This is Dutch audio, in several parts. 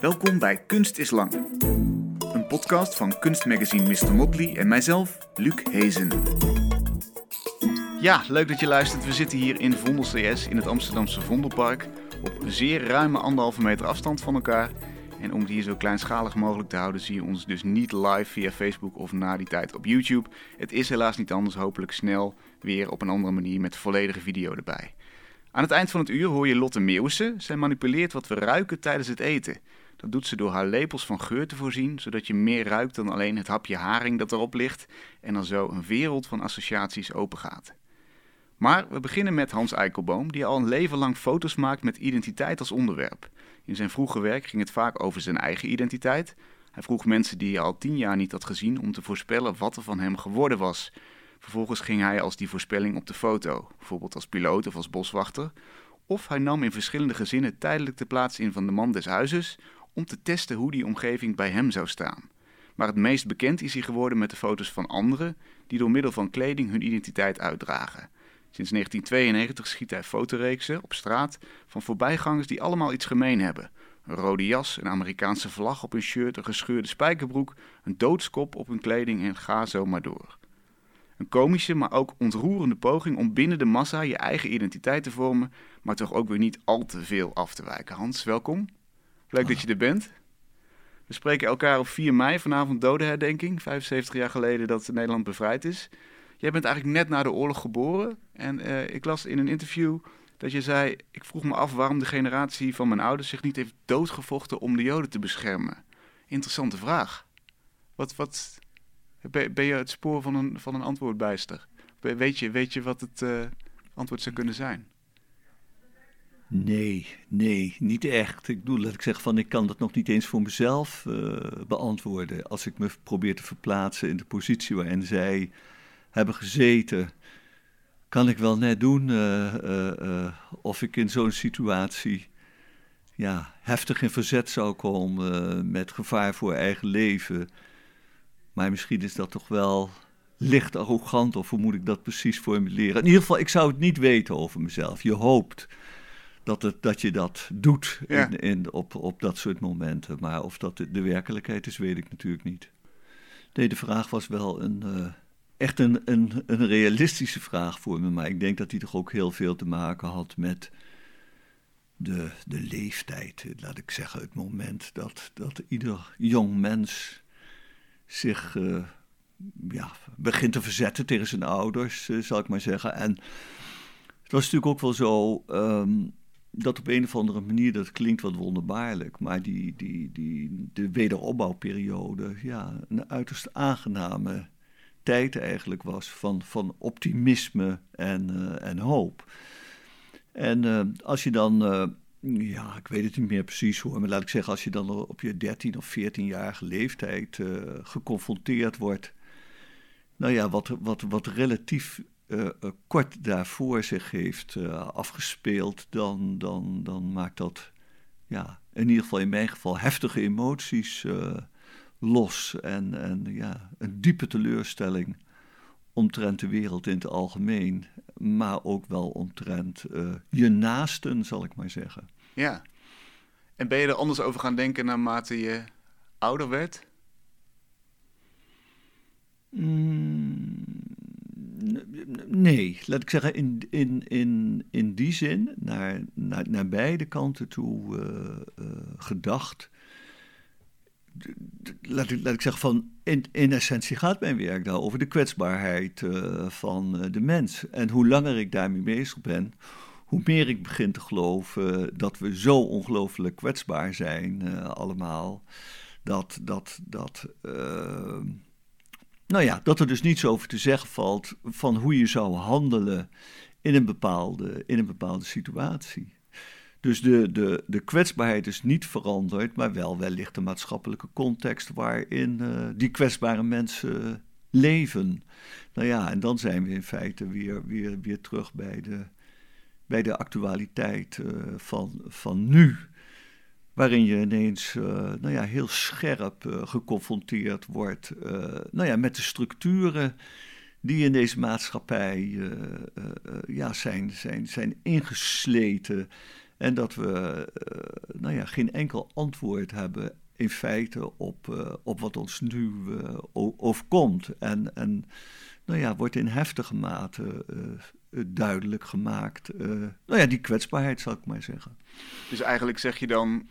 Welkom bij Kunst is Lang. Een podcast van kunstmagazine Mr. Motley en mijzelf, Luc Hezen. Ja, leuk dat je luistert. We zitten hier in Vondel CS in het Amsterdamse Vondelpark. Op zeer ruime anderhalve meter afstand van elkaar. En om het hier zo kleinschalig mogelijk te houden, zie je ons dus niet live via Facebook of na die tijd op YouTube. Het is helaas niet anders, hopelijk snel weer op een andere manier met volledige video erbij. Aan het eind van het uur hoor je Lotte Meeuwissen. Zij manipuleert wat we ruiken tijdens het eten. Dat doet ze door haar lepels van geur te voorzien, zodat je meer ruikt dan alleen het hapje haring dat erop ligt en dan zo een wereld van associaties opengaat. Maar we beginnen met Hans Eikelboom, die al een leven lang foto's maakt met identiteit als onderwerp. In zijn vroege werk ging het vaak over zijn eigen identiteit. Hij vroeg mensen die hij al tien jaar niet had gezien om te voorspellen wat er van hem geworden was. Vervolgens ging hij als die voorspelling op de foto, bijvoorbeeld als piloot of als boswachter. Of hij nam in verschillende gezinnen tijdelijk de plaats in van de man des huizes om te testen hoe die omgeving bij hem zou staan. Maar het meest bekend is hij geworden met de foto's van anderen die door middel van kleding hun identiteit uitdragen. Sinds 1992 schiet hij fotoreeksen op straat van voorbijgangers die allemaal iets gemeen hebben. Een rode jas, een Amerikaanse vlag op hun shirt, een gescheurde spijkerbroek, een doodskop op hun kleding en ga zo maar door. Een komische, maar ook ontroerende poging om binnen de massa je eigen identiteit te vormen, maar toch ook weer niet al te veel af te wijken. Hans, welkom. Leuk dat je er bent. We spreken elkaar op 4 mei, vanavond dodenherdenking, 75 jaar geleden dat Nederland bevrijd is. Jij bent eigenlijk net na de oorlog geboren en uh, ik las in een interview dat je zei: Ik vroeg me af waarom de generatie van mijn ouders zich niet heeft doodgevochten om de Joden te beschermen. Interessante vraag. Wat, wat, ben je het spoor van een, van een antwoord bijster? Weet je, weet je wat het uh, antwoord zou kunnen zijn? Nee, nee, niet echt. Ik bedoel, dat ik zeg van ik kan dat nog niet eens voor mezelf uh, beantwoorden. Als ik me probeer te verplaatsen in de positie waarin zij hebben gezeten, kan ik wel net doen uh, uh, of ik in zo'n situatie ja, heftig in verzet zou komen met gevaar voor eigen leven. Maar misschien is dat toch wel licht arrogant, of hoe moet ik dat precies formuleren? In ieder geval, ik zou het niet weten over mezelf. Je hoopt dat, het, dat je dat doet in, in, op, op dat soort momenten. Maar of dat de, de, werkelijkheid is, weet ik natuurlijk niet. Nee, de vraag was wel een, uh, echt een, een, een realistische vraag voor me. Maar ik denk dat die toch ook heel veel te maken had met de, de leeftijd. Laat ik zeggen, het moment dat, dat ieder jong mens zich uh, ja, begint te verzetten tegen zijn ouders, uh, zal ik maar zeggen. En het was natuurlijk ook wel zo um, dat op een of andere manier, dat klinkt wat wonderbaarlijk, maar die, die, die, de wederopbouwperiode, ja, een uiterst aangename tijd eigenlijk was van, van optimisme en, uh, en hoop. En uh, als je dan, uh, ja, ik weet het niet meer precies hoor, maar laat ik zeggen, als je dan op je 13 of 14-jarige leeftijd geconfronteerd wordt, nou ja, wat, wat, wat relatief uh, kort daarvoor zich heeft uh, afgespeeld, dan, dan, dan maakt dat ja, in ieder geval in mijn geval heftige emoties los. En, en ja, een diepe teleurstelling omtrent de wereld in het algemeen, maar ook wel omtrent je naasten, zal ik maar zeggen. Ja. En ben je er anders over gaan denken naarmate je ouder werd? Mm, nee, laat ik zeggen, in, in, in, in die zin, naar, naar, naar beide kanten toe uh, uh, gedacht. Laat ik, laat ik zeggen, van in, in essentie gaat mijn werk daar over de kwetsbaarheid uh, van de mens. En hoe langer ik daarmee bezig ben, hoe meer ik begin te geloven dat we zo ongelooflijk kwetsbaar zijn, allemaal. Dat, dat, dat nou ja, dat er dus niets over te zeggen valt van hoe je zou handelen in een bepaalde, in een bepaalde situatie. Dus de, de, de kwetsbaarheid is niet veranderd, maar wel wellicht de maatschappelijke context waarin uh, die kwetsbare mensen leven. Nou ja, en dan zijn we in feite weer, weer, weer terug bij de, bij de actualiteit uh, van, van nu waarin je ineens uh, nou ja, heel scherp uh, geconfronteerd wordt uh, nou ja, met de structuren die in deze maatschappij ja, zijn, zijn, zijn ingesleten En dat we nou ja, geen enkel antwoord hebben in feite op, op wat ons nu overkomt. En, en nou ja, wordt in heftige mate duidelijk gemaakt. nou ja, die kwetsbaarheid zal ik maar zeggen. Dus eigenlijk zeg je dan,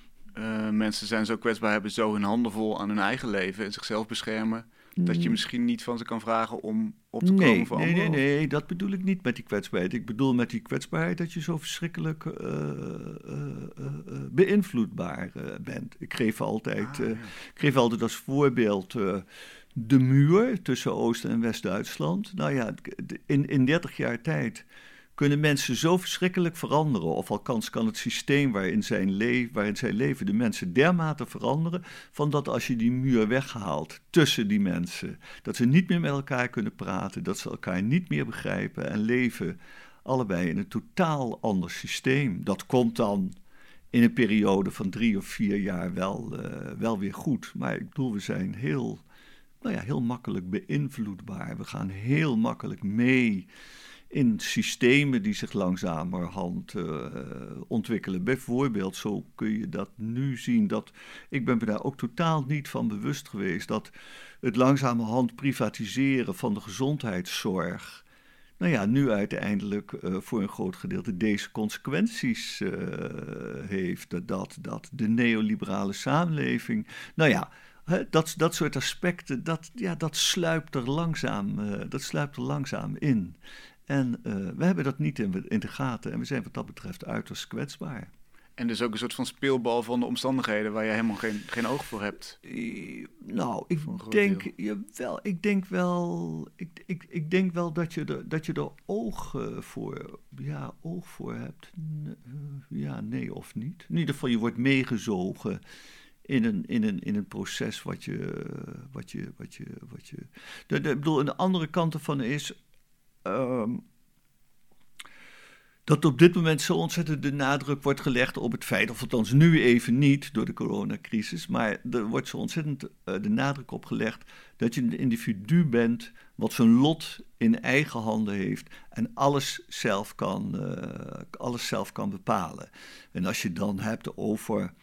mensen zijn zo kwetsbaar, hebben zo hun handen vol aan hun eigen leven en zichzelf beschermen dat je mm. misschien niet van ze kan vragen om op te komen voor nee, Nee, nee, dat bedoel ik niet met die kwetsbaarheid. Ik bedoel met die kwetsbaarheid dat je zo verschrikkelijk uh, uh, beïnvloedbaar bent. Ik geef altijd, ah, ik geef altijd als voorbeeld de muur tussen Oost- en West-Duitsland. Nou ja, in, in 30 jaar tijd kunnen mensen zo verschrikkelijk veranderen. Of althans kan het systeem waarin, zijn le waarin zij leven de mensen dermate veranderen. Van dat als je die muur weghaalt tussen die mensen. Dat ze niet meer met elkaar kunnen praten. Dat ze elkaar niet meer begrijpen en leven allebei in een totaal ander systeem. Dat komt dan in een periode van drie of vier jaar wel, uh, wel weer goed. Maar ik bedoel, we zijn heel, nou ja, heel makkelijk beïnvloedbaar. We gaan heel makkelijk mee in systemen die zich langzamerhand uh, ontwikkelen. Bijvoorbeeld, zo kun je dat nu zien. Dat, ik ben me daar ook totaal niet van bewust geweest dat het langzamerhand privatiseren van de gezondheidszorg. Nou ja, nu uiteindelijk uh, voor een groot gedeelte deze consequenties uh, heeft. Dat, dat de neoliberale samenleving. Nou ja, dat, dat soort aspecten, dat, ja, dat, sluipt er langzaam, dat sluipt er langzaam in. En uh, we hebben dat niet in, in de gaten en we zijn wat dat betreft uiterst kwetsbaar. En dus ook een soort van speelbal van de omstandigheden waar je helemaal geen, geen oog voor hebt. Nou, ik denk, wel, ik denk wel, ik, ik, ik denk wel dat je er, dat je er oog voor, ja, oog voor hebt. Eh, ja, nee of niet. In ieder geval, je wordt meegezogen in een, in een, in een proces wat je, wat je, wat je, wat je. De, de, bedoel, de andere kant ervan is, Ehm, dat op dit moment zo ontzettend de nadruk wordt gelegd op het feit, of althans nu even niet door de coronacrisis, maar er wordt zo ontzettend uh, de nadruk op gelegd dat je een individu bent wat zijn lot in eigen handen heeft en alles zelf kan, uh, alles zelf kan bepalen. En als je dan hebt over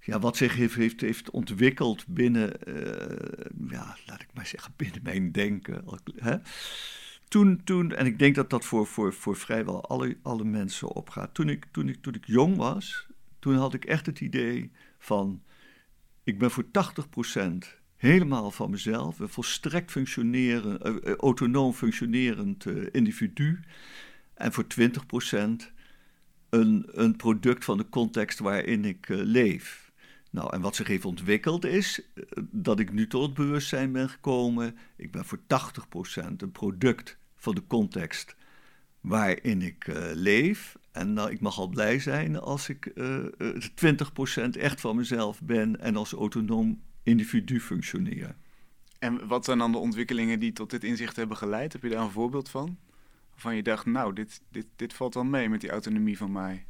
ja, wat zich heeft, heeft, heeft ontwikkeld binnen, uh, ja, laat ik maar zeggen, binnen mijn denken. Hè? Toen, toen, en ik denk dat dat voor, voor, voor vrijwel alle, alle mensen opgaat. Toen ik, toen, ik, toen ik jong was, toen had ik echt het idee van: ik ben voor 80% helemaal van mezelf, een volstrekt functioneren, uh, autonoom functionerend uh, individu. En voor 20% een, een product van de context waarin ik leef. Nou, en wat zich heeft ontwikkeld is dat ik nu tot het bewustzijn ben gekomen. Ik ben voor 80% een product van de context waarin ik uh, leef. En nou, ik mag al blij zijn als ik uh, uh, 20% echt van mezelf ben en als autonoom individu functioneer. En wat zijn dan de ontwikkelingen die tot dit inzicht hebben geleid? Heb je daar een voorbeeld van? Waarvan je dacht, nou, dit, dit, dit valt wel mee met die autonomie van mij.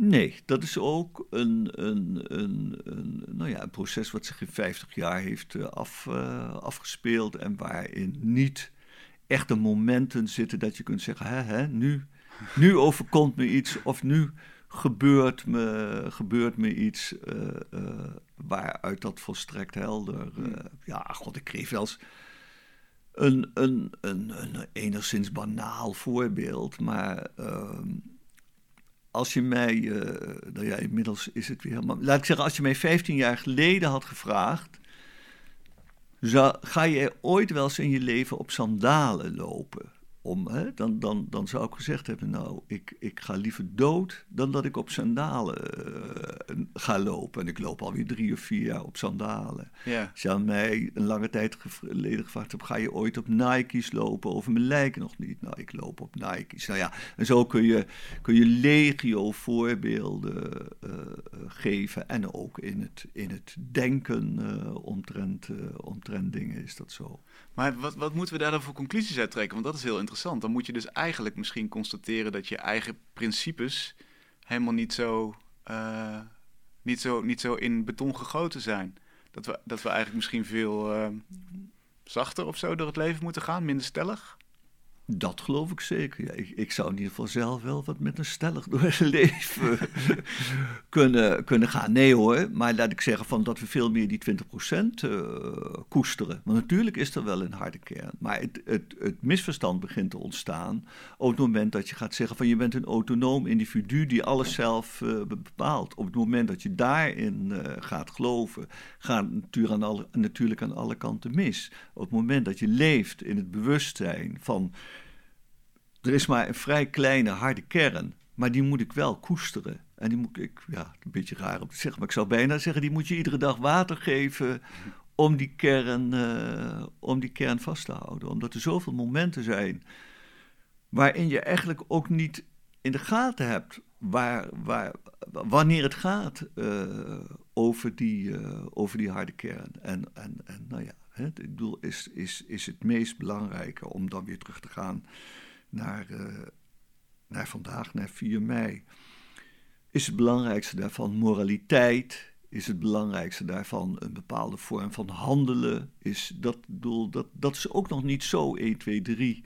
Nee, dat is ook een, een, een, een, nou ja, een proces wat zich in 50 jaar heeft uh, af, uh, afgespeeld en waarin niet echte momenten zitten dat je kunt zeggen, hè, hè, nu, nu overkomt me iets of nu gebeurt me, gebeurt me iets uh, uh, waaruit dat volstrekt helder. Uh, ja, god, ik kreeg wel eens een, een, een, een enigszins banaal voorbeeld, maar ehm, als je mij, nou ja, inmiddels is het weer helemaal, laat ik zeggen, als je mij 15 jaar geleden had gevraagd, zou, ga je ooit wel eens in je leven op sandalen lopen? Om, hè, dan, dan, dan zou ik gezegd hebben, nou, ik, ik ga liever dood dan dat ik op sandalen uh, ga lopen. En ik loop alweer drie of vier jaar op sandalen. Ja. Als je aan mij een lange tijd geleden gevraagd hebt, ga je ooit op Nike's lopen? Over mijn lijken nog niet. Nou, ik loop op Nike's. Nou ja, en zo kun je, kun je legio voorbeelden uh, geven. En ook in het, in het denken omtrent, omtrent dingen is dat zo. Maar wat, wat moeten we daar dan voor conclusies uit trekken? Want dat is heel interessant. Dan moet je dus eigenlijk misschien constateren dat je eigen principes helemaal niet zo, uh, niet zo, niet zo in beton gegoten zijn. Dat we, dat we eigenlijk misschien veel uh, zachter of zo door het leven moeten gaan, minder stellig. Dat geloof ik zeker. Ja, ik, ik, zou in ieder geval zelf wel wat met een stellig door het leven kunnen, kunnen gaan. Nee hoor, maar laat ik zeggen van dat we veel meer die 20% uh, koesteren. Want natuurlijk is er wel een harde kern. Maar het, het, het, misverstand begint te ontstaan op het moment dat je gaat zeggen van je bent een autonoom individu die alles zelf uh, bepaalt. Op het moment dat je daarin uh, gaat geloven, gaat aan, alle, natuurlijk aan alle kanten mis. Op het moment dat je leeft in het bewustzijn van er is maar een vrij kleine harde kern, maar die moet ik wel koesteren. En die moet ik, ja, een beetje raar om te zeggen, maar ik zou bijna zeggen, die moet je iedere dag water geven om die kern, uh, om die kern vast te houden. Omdat er zoveel momenten zijn waarin je eigenlijk ook niet in de gaten hebt waar, waar, wanneer het gaat uh, over, die, uh, over die harde kern. En, en, en nou ja, hè, ik bedoel, is, is, is het meest belangrijke om dan weer terug te gaan naar, uh, naar vandaag, naar 4 mei. Is het belangrijkste daarvan moraliteit? Is het belangrijkste daarvan een bepaalde vorm van handelen? Is dat doel, dat, dat is ook nog niet zo 1, 2, 3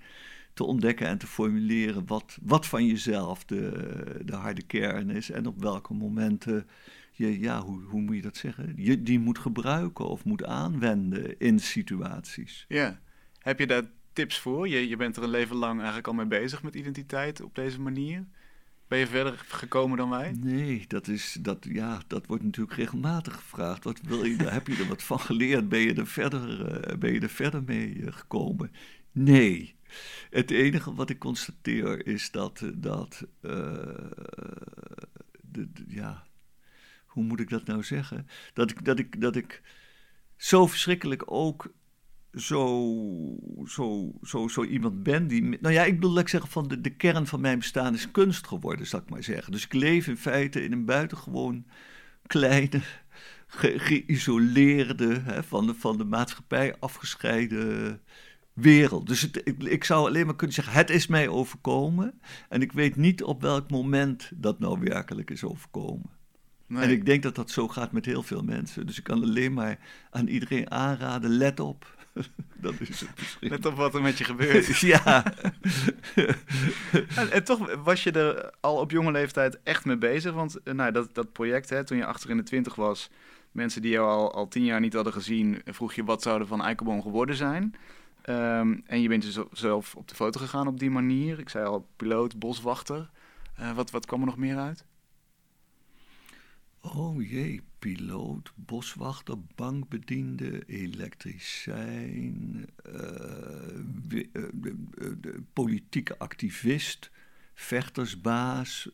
te ontdekken en te formuleren wat, wat van jezelf de, de harde kern is en op welke momenten je, ja, hoe, hoe moet je dat zeggen? Je die moet gebruiken of moet aanwenden in situaties. Ja, heb je daar tips voor? Je, je bent er een leven lang eigenlijk al mee bezig met identiteit op deze manier. Ben je verder gekomen dan wij? Nee, dat, is, dat, ja, dat wordt natuurlijk regelmatig gevraagd. Wat wil je, heb je er wat van geleerd? Ben je er verder, uh, ben je er verder mee uh, gekomen? Nee. Het enige wat ik constateer is dat, dat uh, de, de, ja, hoe moet ik dat nou zeggen? Dat ik, dat ik, dat ik zo verschrikkelijk ook zo, zo, zo, zo iemand ben die. Nou ja, ik bedoel, laat ik zeggen, van de, de kern van mijn bestaan is kunst geworden, zal ik maar zeggen. Dus ik leef in feite in een buitengewoon kleine, ge, geïsoleerde, hè, van, de, van de maatschappij afgescheiden wereld. Dus het, ik, ik, zou alleen maar kunnen zeggen: het is mij overkomen. En ik weet niet op welk moment dat nou werkelijk is overkomen. Nee. En ik denk dat dat zo gaat met heel veel mensen. Dus ik kan alleen maar aan iedereen aanraden: let op. dat is het misschien. Let op wat er met je gebeurt. ja. en, en, toch was je er al op jonge leeftijd echt mee bezig. Want eh, nou, dat, dat project, hè, toen je achter in de twintig was, mensen die jou al, al tien jaar niet hadden gezien, vroeg je wat zouden van Eikelboom geworden zijn. Um, en je bent dus zelf op de foto gegaan op die manier. Ik zei al, piloot, boswachter. Uh, wat, wat kwam er nog meer uit? Oh jee, piloot, boswachter, bankbediende, elektricijn, uh, uh, politieke activist, vechtersbaas.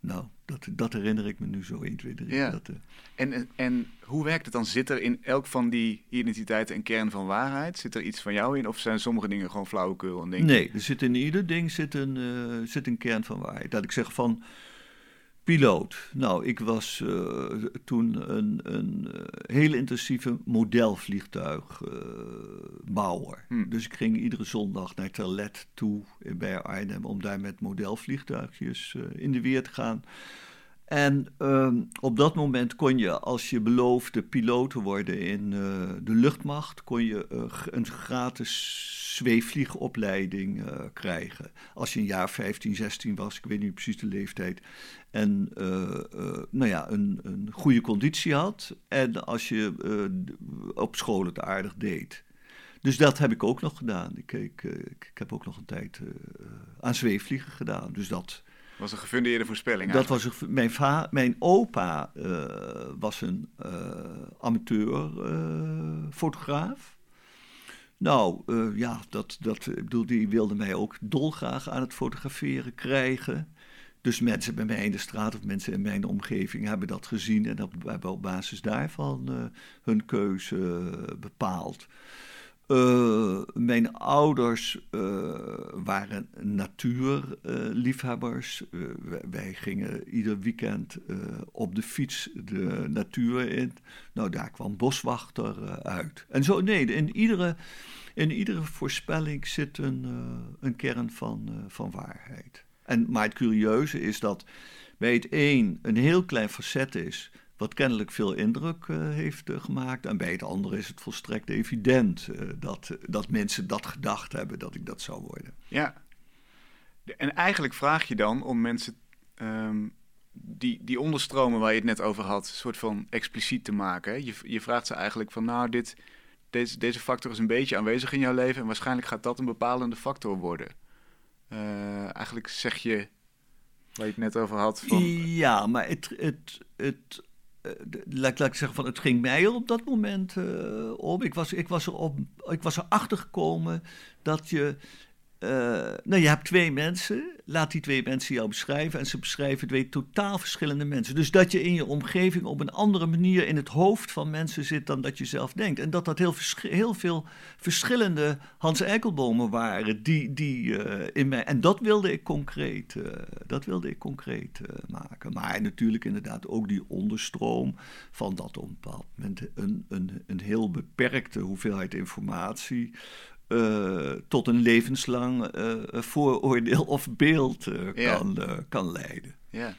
nou, dat, dat herinner ik me nu zo 1, 2, 3. Ja. Dat, en, en hoe werkt het dan? Zit er in elk van die identiteiten een kern van waarheid? Zit er iets van jou in? Of zijn sommige dingen gewoon flauwekul? En dingen? Nee, er zit in ieder ding zit een, zit een kern van waarheid. Dat ik zeg van Piloot. Nou, ik was uh, toen een, een uh, heel intensieve modelvliegtuigbouwer. Uh, hmm. Dus ik ging iedere zondag naar Terlet toe bij Arnhem om daar met modelvliegtuigjes eh, in de weer te gaan. En ehm, op dat moment kon je, als je beloofde piloot te worden in de luchtmacht, kon je een gratis zweefvliegopleiding krijgen. Als je een jaar 15, 16 was, ik weet niet precies de leeftijd en nou ja, een, een, goede conditie had. En als je op school het aardig deed. Dus dat heb ik ook nog gedaan. Ik, ik, ik heb ook nog een tijd aan zweefvliegen gedaan. Dus dat was een gefundeerde voorspelling. Dat was een, mijn, va, mijn opa was een amateur fotograaf. Nou, ja, dat, dat, ik bedoel, die wilde mij ook dolgraag aan het fotograferen krijgen. Dus mensen bij mij in de straat of mensen in mijn omgeving hebben dat gezien en hebben op basis daarvan uh, hun keuze bepaald. Uh, mijn ouders waren natuurliefhebbers. wij gingen ieder weekend op de fiets de natuur in. Nou, daar kwam boswachter uit. En zo, nee, in iedere, in iedere voorspelling zit een, een kern van, van waarheid. En, maar het curieuze is dat bij het een een heel klein facet is wat kennelijk veel indruk heeft gemaakt. En bij het andere is het volstrekt evident dat, dat mensen dat gedacht hebben dat ik dat zou worden. Ja, en eigenlijk vraag je dan om mensen ehm, die, die onderstromen waar je het net over had, een soort van expliciet te maken. Je, je vraagt ze eigenlijk van, nou, dit, deze, deze factor is een beetje aanwezig in jouw leven en waarschijnlijk gaat dat een bepalende factor worden. Uh, eigenlijk zeg je, waar je het net over had. Van... Ja, maar het, het, het, laat, laat ik zeggen, van, het ging mij op dat moment uh, om. Ik was, ik, was er op, ik was erachter gekomen dat je uh, nou, je hebt twee mensen. Laat die twee mensen jou beschrijven. En ze beschrijven twee totaal verschillende mensen. Dus dat je in je omgeving op een andere manier in het hoofd van mensen zit dan dat je zelf denkt. En dat dat heel, veel verschillende Hans Eikelbomen waren. Die, die, uh, in mij, en dat wilde ik concreet, uh, dat wilde ik concreet maken. Maar natuurlijk inderdaad ook die onderstroom van dat op een bepaald moment een, een, een heel beperkte hoeveelheid informatie. Uh, tot een levenslang uh, vooroordeel of beeld uh, kan, kan leiden. Ja.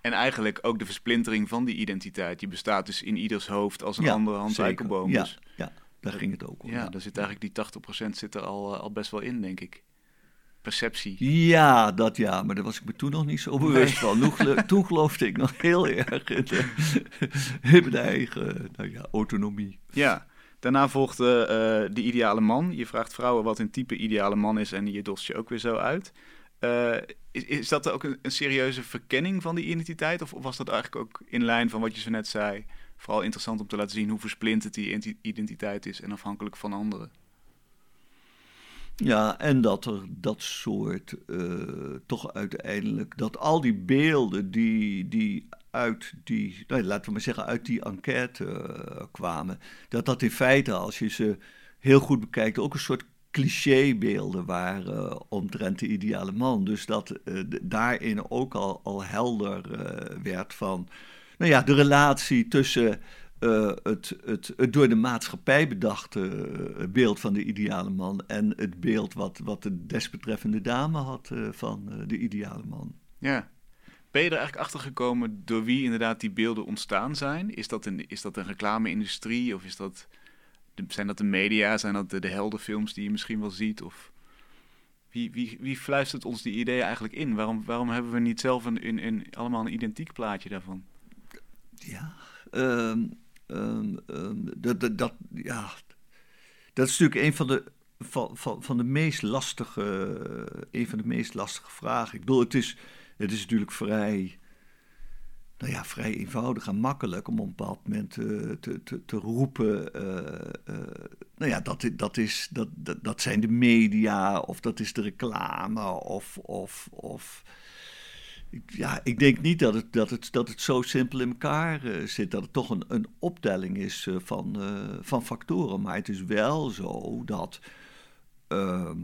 En eigenlijk ook de versplintering van die identiteit. Die bestaat dus in ieders hoofd als een ja, andere Hans. Ja, dus, ja, daar ging het ook om. Ja, daar zit eigenlijk die 80% zit er al, al best wel in, denk ik. Perceptie. Ja, dat ja, maar daar was ik me toen nog niet zo bewust nee. van. toen geloofde ik nog heel erg in, de, in mijn eigen nou ja, autonomie. Ja, Daarna volgde uh, De Ideale Man. Je vraagt vrouwen wat een type ideale man is en je dost je ook weer zo uit. Uh, is, is, dat ook een, een, serieuze verkenning van die identiteit? Of, was dat eigenlijk ook in lijn van wat je zo net zei? Vooral interessant om te laten zien hoe versplinterd die identiteit is en afhankelijk van anderen. Ja, en dat er dat soort uh, toch uiteindelijk, dat al die beelden die, die uit die, nou, laten we maar zeggen, uit die enquête uh, kwamen, dat dat in feite, als je ze heel goed bekijkt, ook een soort clichébeelden waren uh, omtrent de ideale man. Dus dat uh, daarin ook al, al helder werd van, nou ja, de relatie tussen het, het, het, door de maatschappij bedachte beeld van de ideale man en het beeld wat, wat de desbetreffende dame had van de ideale man. Ja, ben je er eigenlijk achter gekomen door wie inderdaad die beelden ontstaan zijn? Is dat een, is dat een reclame-industrie of is dat, zijn dat de media? Zijn dat de, de heldenfilms die je misschien wel ziet? Of wie, wie, wie fluistert ons die ideeën eigenlijk in? Waarom, waarom hebben we niet zelf een, een, allemaal een identiek plaatje daarvan? Ja, um, um, dat, dat, dat, ja, dat is natuurlijk een van de, van, van, van de meest lastige, een van de meest lastige vragen. Ik bedoel, het is het is natuurlijk vrij, nou ja, vrij eenvoudig en makkelijk om op een bepaald moment te, te, te roepen. Uh, uh, nou ja, dat, dat, is, dat, dat, zijn de media of dat is de reclame of. of, of ja, ik denk niet dat het, dat het, dat het zo simpel in elkaar zit. Dat het toch een, een optelling is van, van factoren. Maar het is wel zo dat. Ehm,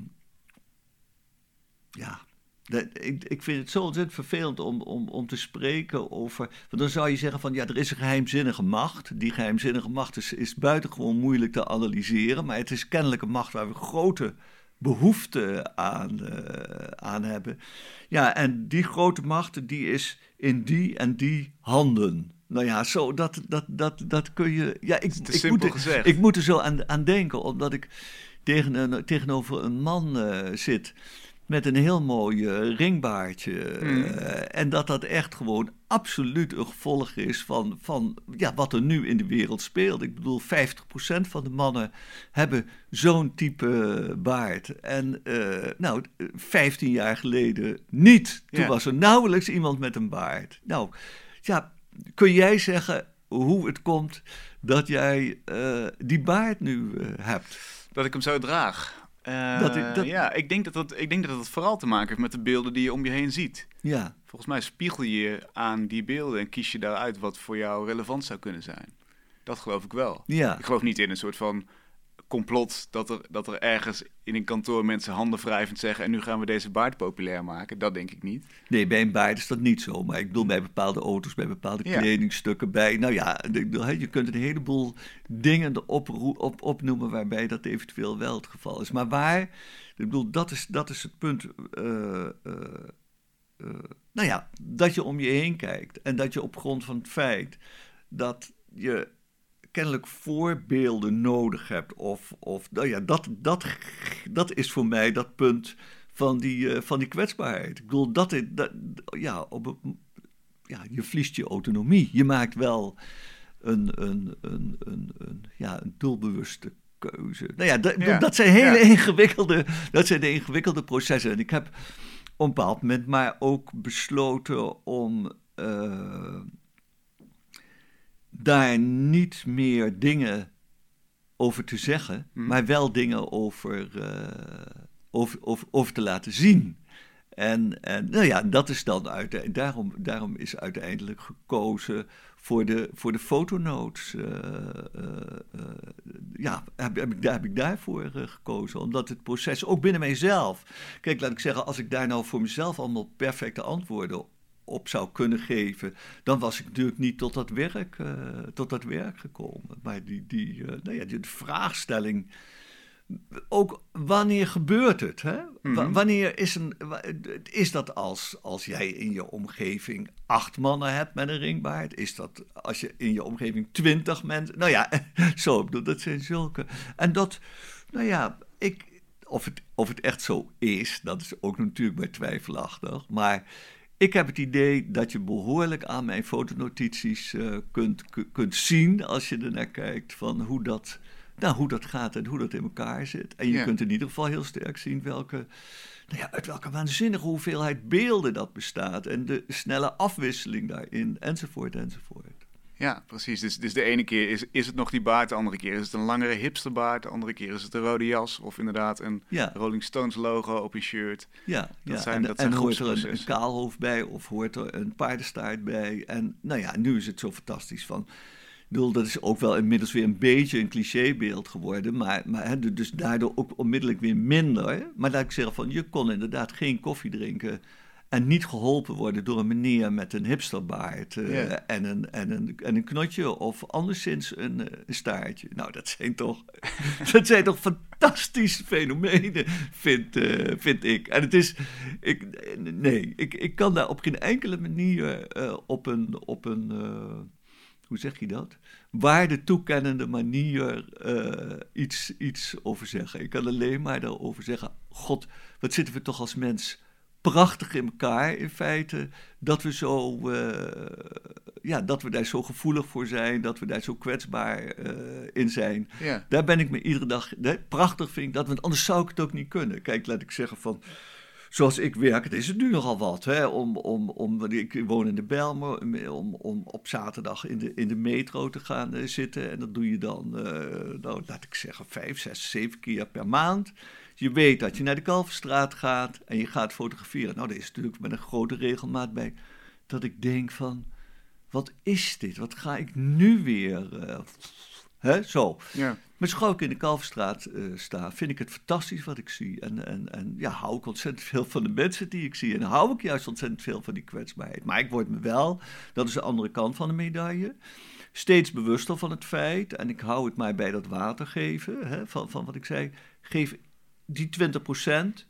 ja, ik, ik vind het zo ontzettend vervelend om, om, om te spreken over. Want dan zou je zeggen van ja, er is een geheimzinnige macht. Die geheimzinnige macht is, is buitengewoon moeilijk te analyseren. Maar het is kennelijk een macht waar we grote behoefte aan, uh, aan hebben. Ja, en die grote macht die is in die en die handen. Nou ja, zo, dat, dat, dat, dat kun je. Ja, ik, ik, moet, gezegd. ik moet er zo aan, aan denken, omdat ik tegen een, tegenover een man uh, zit met een heel mooi uh, ringbaardje. Mm. Uh, en dat dat echt gewoon absoluut een gevolg is van, van ja, wat er nu in de wereld speelt. Ik bedoel, 50% van de mannen hebben zo'n type baard. En uh, nou, 15 jaar geleden niet. Toen ja. was er nauwelijks iemand met een baard. Nou, ja, kun jij zeggen hoe het komt dat jij die baard nu hebt? Dat ik hem zo draag. Uh, dat, dat... Ja, ik denk dat, dat, ik denk dat het vooral te maken heeft met de beelden die je om je heen ziet. Ja. Volgens mij spiegel je aan die beelden en kies je daaruit wat voor jou relevant zou kunnen zijn. Dat geloof ik wel. Ja. Ik geloof niet in een soort van complot dat er, dat er ergens in een kantoor mensen handen wrijvend zeggen... en nu gaan we deze baard populair maken. Dat denk ik niet. Nee, bij een baard is dat niet zo. Maar ik bedoel bij bepaalde auto's, bij bepaalde kledingstukken... bij, nou ja, je kunt een heleboel dingen op, op, opnoemen... waarbij dat eventueel wel het geval is. Maar waar, ik bedoel, dat is, dat is het punt... Uh, uh, uh, nou ja, dat je om je heen kijkt en dat je op grond van het feit dat je kennelijk voorbeelden nodig hebt. Of, of nou ja, dat, dat, dat is voor mij dat punt van die, uh, van die kwetsbaarheid. Ik bedoel, dat, dat ja, op, ja, je verliest je autonomie. Je maakt wel een, een, een, een, een, ja, een doelbewuste keuze. Nou ja, dat, dat zijn hele ingewikkelde, dat zijn de ingewikkelde processen. En ik heb op een bepaald moment maar ook besloten om uh, daar niet meer dingen over te zeggen, hmm. maar wel dingen over, uh, over, over, over te laten zien. En, en nou ja, dat is dan uit, daarom, daarom is uiteindelijk gekozen voor de, voor de fotonotes. Uh, uh, ja, heb, heb, ik, daar heb ik daarvoor gekozen. Omdat het proces, ook binnen mijzelf. Kijk, laat ik zeggen, als ik daar nou voor mezelf allemaal perfecte antwoorden op zou kunnen geven, dan was ik natuurlijk niet tot dat werk, tot dat werk gekomen. Maar die, die, nou ja, die vraagstelling ook wanneer gebeurt het? Hè? Mhm. Wanneer is, een, is dat als, als jij in je omgeving acht mannen hebt met een ringbaard? Is dat als je in je omgeving twintig mensen... Nou ja, zo, dat zijn zulke... En dat, nou ja, ik, of, het, of het echt zo is, dat is ook natuurlijk bij twijfelachtig. Maar ik heb het idee dat je behoorlijk aan mijn fotonotities uh, kunt, kunt zien... als je er naar kijkt van hoe dat nou, hoe dat gaat en hoe dat in elkaar zit. En je kunt in ieder geval heel sterk zien welke, nou ja, uit welke waanzinnige hoeveelheid beelden dat bestaat. En de snelle afwisseling daarin, enzovoort, enzovoort. Ja, precies. Dus, dus de ene keer is, is het nog die baard, de andere keer is het een langere hipsterbaard, de andere keer is het een rode jas of inderdaad een Rolling Stones logo op je shirt. Ja, dat ja. Zijn, en, dat zijn en hoort er een, een, kaalhoofd bij of hoort er een paardenstaart bij. En nou ja, nu is het zo fantastisch van bedoel, dat is ook wel inmiddels weer een beetje een clichébeeld geworden. Maar, maar dus daardoor ook onmiddellijk weer minder. Maar laat ik zeggen van, je kon inderdaad geen koffie drinken en niet geholpen worden door een meneer met een hipsterbaard uh, en, een, en, een, en een knotje of anderszins een, eh, een staartje. Nou, dat zijn toch, dat zijn toch fantastische fenomenen, vind, uh, vind ik. En het is, ik, nee, ik, ik kan daar op geen enkele manier op een, op een hoe zeg je dat? Waarde toekennende manier iets, iets over zeggen. Ik kan alleen maar daarover zeggen: God, wat zitten we toch als mens prachtig in elkaar in feite. Dat we, zo, uh, ja, dat we daar zo gevoelig voor zijn, dat we daar zo kwetsbaar uh, in zijn. Ja. Daar ben ik me iedere dag prachtig vind ik dat, want anders zou ik het ook niet kunnen. Kijk, laat ik zeggen van zoals ik werk, het is het nu nogal wat. Hè, om, om, om, ik woon in de Belmer, om, om op zaterdag in de, in de metro te gaan uh, zitten. En dat doe je dan, nou, laat ik zeggen, vijf, zes, zeven keer per maand. Je weet dat je naar de Kalverstraat gaat en je gaat fotograferen. Nou, er is natuurlijk met een grote regelmaat bij dat ik denk van, wat is dit? Wat ga ik nu weer... Uh, hè, zo. Ja. Maar zo ik in de Kalverstraat uh, sta, vind ik het fantastisch wat ik zie. En, en, en ja, hou ik ontzettend veel van de mensen die ik zie. En hou ik juist ontzettend veel van die kwetsbaarheid. Maar ik word me wel, dat is de andere kant van de medaille, steeds bewuster van het feit. En ik hou het maar bij dat water geven, hè, van, van wat ik zei. Geef die 20%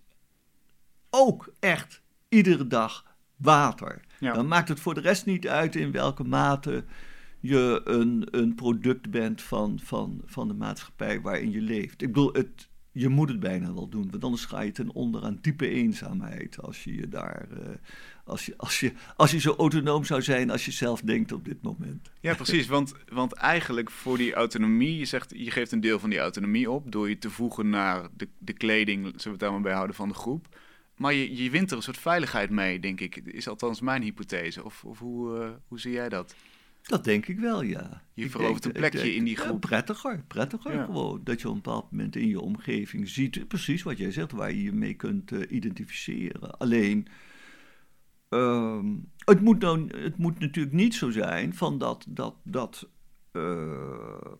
ook echt iedere dag water. Dan maakt het voor de rest niet uit in welke mate je een, een product bent van, van, van de maatschappij waarin je leeft. Ik bedoel, het, je moet het bijna wel doen, want anders ga je ten onder aan diepe eenzaamheid als je je daar. Uh, als je, als, je, als je zo autonoom zou zijn als je zelf denkt op dit moment. Ja, precies. Want, want eigenlijk voor die autonomie, je zegt je geeft een deel van die autonomie op door je te voegen naar de, de kleding, zullen we het daar maar bij houden van de groep. Maar je, je wint er een soort veiligheid mee, denk ik. Is althans mijn hypothese. Of, of hoe, uh, hoe zie jij dat? Dat denk ik wel, ja. Je verovert een plekje in die groep. prettiger, prettiger gewoon. Dat je op een bepaald moment in je omgeving ziet, precies wat jij zegt, waar je je mee kunt uh, identificeren. Alleen, uh, het, moet nou, het moet natuurlijk niet zo zijn van dat, dat, dat uh,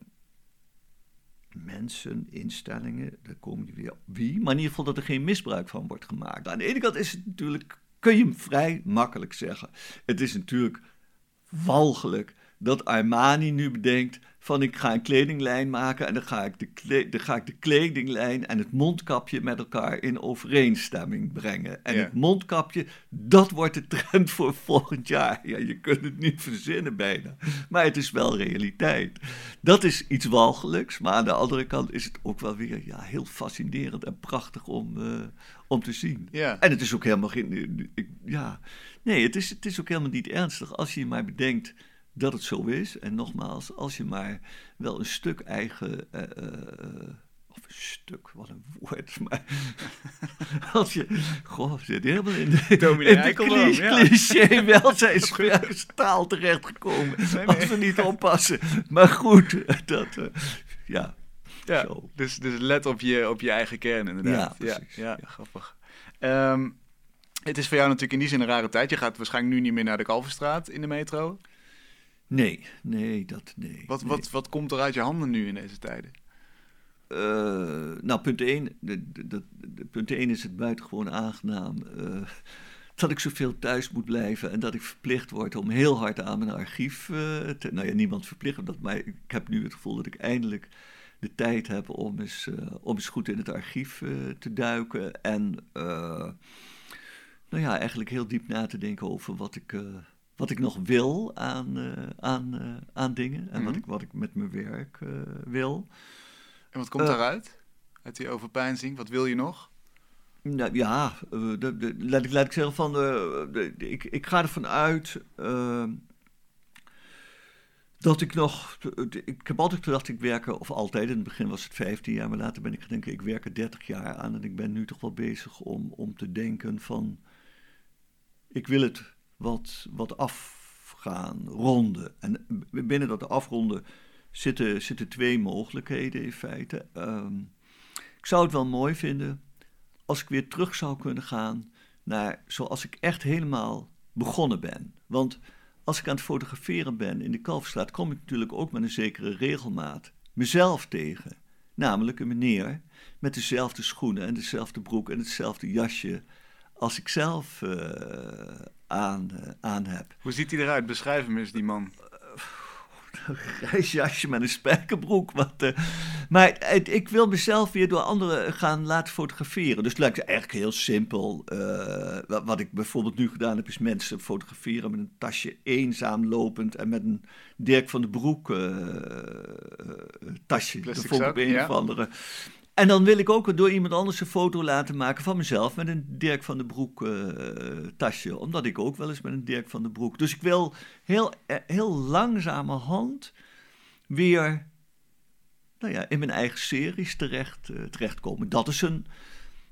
mensen, instellingen, daar kom je weer wie, maar in ieder geval dat er geen misbruik van wordt gemaakt. Aan de ene kant is het natuurlijk, kun je hem vrij makkelijk zeggen. Het is natuurlijk walgelijk dat Armani nu bedenkt van ik ga een kledinglijn maken en dan ga, ik de dan ga ik de kledinglijn en het mondkapje met elkaar in overeenstemming brengen. En het mondkapje, dat wordt de trend voor volgend jaar. Ja, je kunt het niet verzinnen bijna, maar het is wel realiteit. Dat is iets walgelijks, maar aan de andere kant is het ook wel weer ja, heel fascinerend en prachtig om, uh, om te zien. Ja. En het is ook helemaal geen. Ja, nee, het is, het is ook helemaal niet ernstig als je maar bedenkt dat het zo is. En nogmaals, als je maar wel een stuk eigen. Uh, uh, of een stuk, wat een woord. Maar als je. Goh, zit helemaal in de, in de cliché, ja. cliché welzijnstaal terechtgekomen. Nee, nee. Als we niet oppassen. Maar goed, dat. Uh, ja. Ja, zo. dus, dus let op je, op je eigen kern inderdaad. Ja, precies. Ja, ja. grappig. Um, het is voor jou natuurlijk in die zin een rare tijd. Je gaat waarschijnlijk nu niet meer naar de Kalverstraat in de metro. Nee, nee, dat nee. Wat, Wat, wat komt er uit je handen nu in deze tijden? Uh, nou, punt 1, de, de, de, punt 1 is het buitengewoon aangenaam uh, dat ik zoveel thuis moet blijven en dat ik verplicht word om heel hard aan mijn archief uh, te. Nou ja, niemand verplicht dat, maar ik heb nu het gevoel dat ik eindelijk de tijd heb om eens, om eens goed in het archief te duiken en nou ja, eigenlijk heel diep na te denken over wat ik wat ik nog wil aan, uh, aan, uh, aan dingen en wat, mhm. ik, wat ik met mijn werk uh, wil. En wat komt daaruit? Uit die overpeinzing? Wat wil je nog? Nou, ja, de, de, laat, ik, laat ik zeggen van, de, ik, ik ga ervan uit dat ik nog, ik heb altijd gedacht ik werk, of altijd, in het begin was het 15 jaar, maar later ben ik gedacht ik werk er 30 jaar aan en ik ben nu toch wel bezig om, om te denken van, ik wil het wat, wat afgaan, ronden. En binnen dat afronden zitten, zitten twee mogelijkheden in feite. Um, ik zou het wel mooi vinden als ik weer terug zou kunnen gaan naar zoals ik echt helemaal begonnen ben. Want als ik aan het fotograferen ben in de Kalfstraat, kom ik natuurlijk ook met een zekere regelmaat mezelf tegen. Namelijk een meneer met dezelfde schoenen en dezelfde broek en hetzelfde jasje als ik zelf uh, aan, uh, aan heb. Hoe ziet hij eruit? Beschrijf hem eens, die man. Een grijs jasje met een spijkerbroek. Wat, uh, maar het, ik wil mezelf weer door anderen gaan laten fotograferen. Dus het lijkt eigenlijk heel simpel. Wat, wat, ik bijvoorbeeld nu gedaan heb, is mensen fotograferen met een tasje eenzaam lopend en met een Dirk van de Broek tasje. Plastic zak, een ja. of andere. En dan wil ik ook door iemand anders een foto laten maken van mezelf met een Dirk van den Broek uh, tasje. Omdat ik ook wel eens met een Dirk van den Broek. Dus ik wil heel, eh, heel langzamerhand weer nou ja, in mijn eigen series terecht, uh, terechtkomen. Dat is een,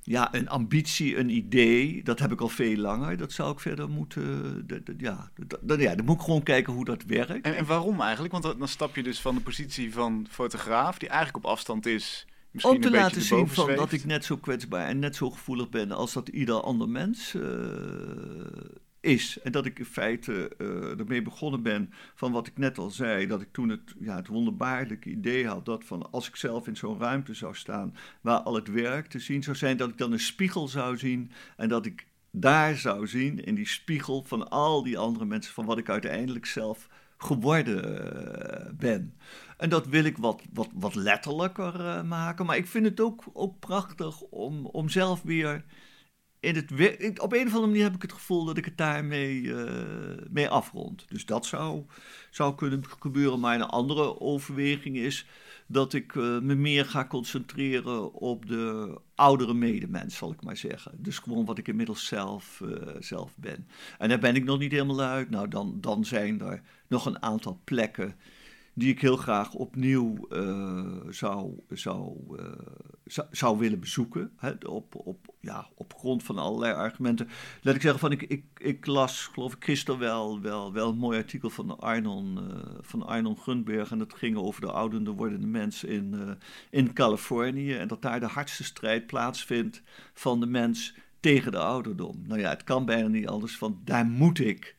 ja, een ambitie, een idee. Dat heb ik al veel langer. Dat zou ik verder moeten. ja, ja, dan moet ik gewoon kijken hoe dat werkt. En waarom eigenlijk? Want dan stap je dus van de positie van fotograaf, die eigenlijk op afstand is om te laten zien van dat ik net zo kwetsbaar en net zo gevoelig ben als dat ieder ander mens uh, is. En dat ik in feite uh, ermee begonnen ben van wat ik net al zei. Dat ik toen het, ja, het wonderbaarlijke idee had dat van als ik zelf in zo'n ruimte zou staan waar al het werk te zien zou zijn, dat ik dan een spiegel zou zien en dat ik daar zou zien in die spiegel van al die andere mensen van wat ik uiteindelijk zelf geworden eh, ben. En dat wil ik wat, wat, wat letterlijker uh, maken. Maar ik vind het ook, ook prachtig om, om zelf weer in het Op een of andere manier heb ik het gevoel dat ik het daarmee uh, mee afrond. Dus dat zou, zou kunnen gebeuren. Maar een andere overweging is dat ik uh, me meer ga concentreren op de oudere medemens, zal ik maar zeggen. Dus gewoon wat ik inmiddels zelf, uh, zelf ben. En daar ben ik nog niet helemaal uit. Nou, dan, dan zijn er nog een aantal plekken die ik heel graag opnieuw uh, zou, zou, uh, zou, zou, willen bezoeken. Hè, op, op, ja, op grond van allerlei argumenten. Laat ik zeggen, van, ik, ik, ik las, geloof ik, gisteren wel, wel, wel een mooi artikel van Arnon, uh, van Arnon Gunberg. En dat ging over de oudende wordende mensen in, in Californië. En dat daar de hardste strijd plaatsvindt van de mens tegen de ouderdom. Nou ja, het kan bijna niet anders van, daar moet ik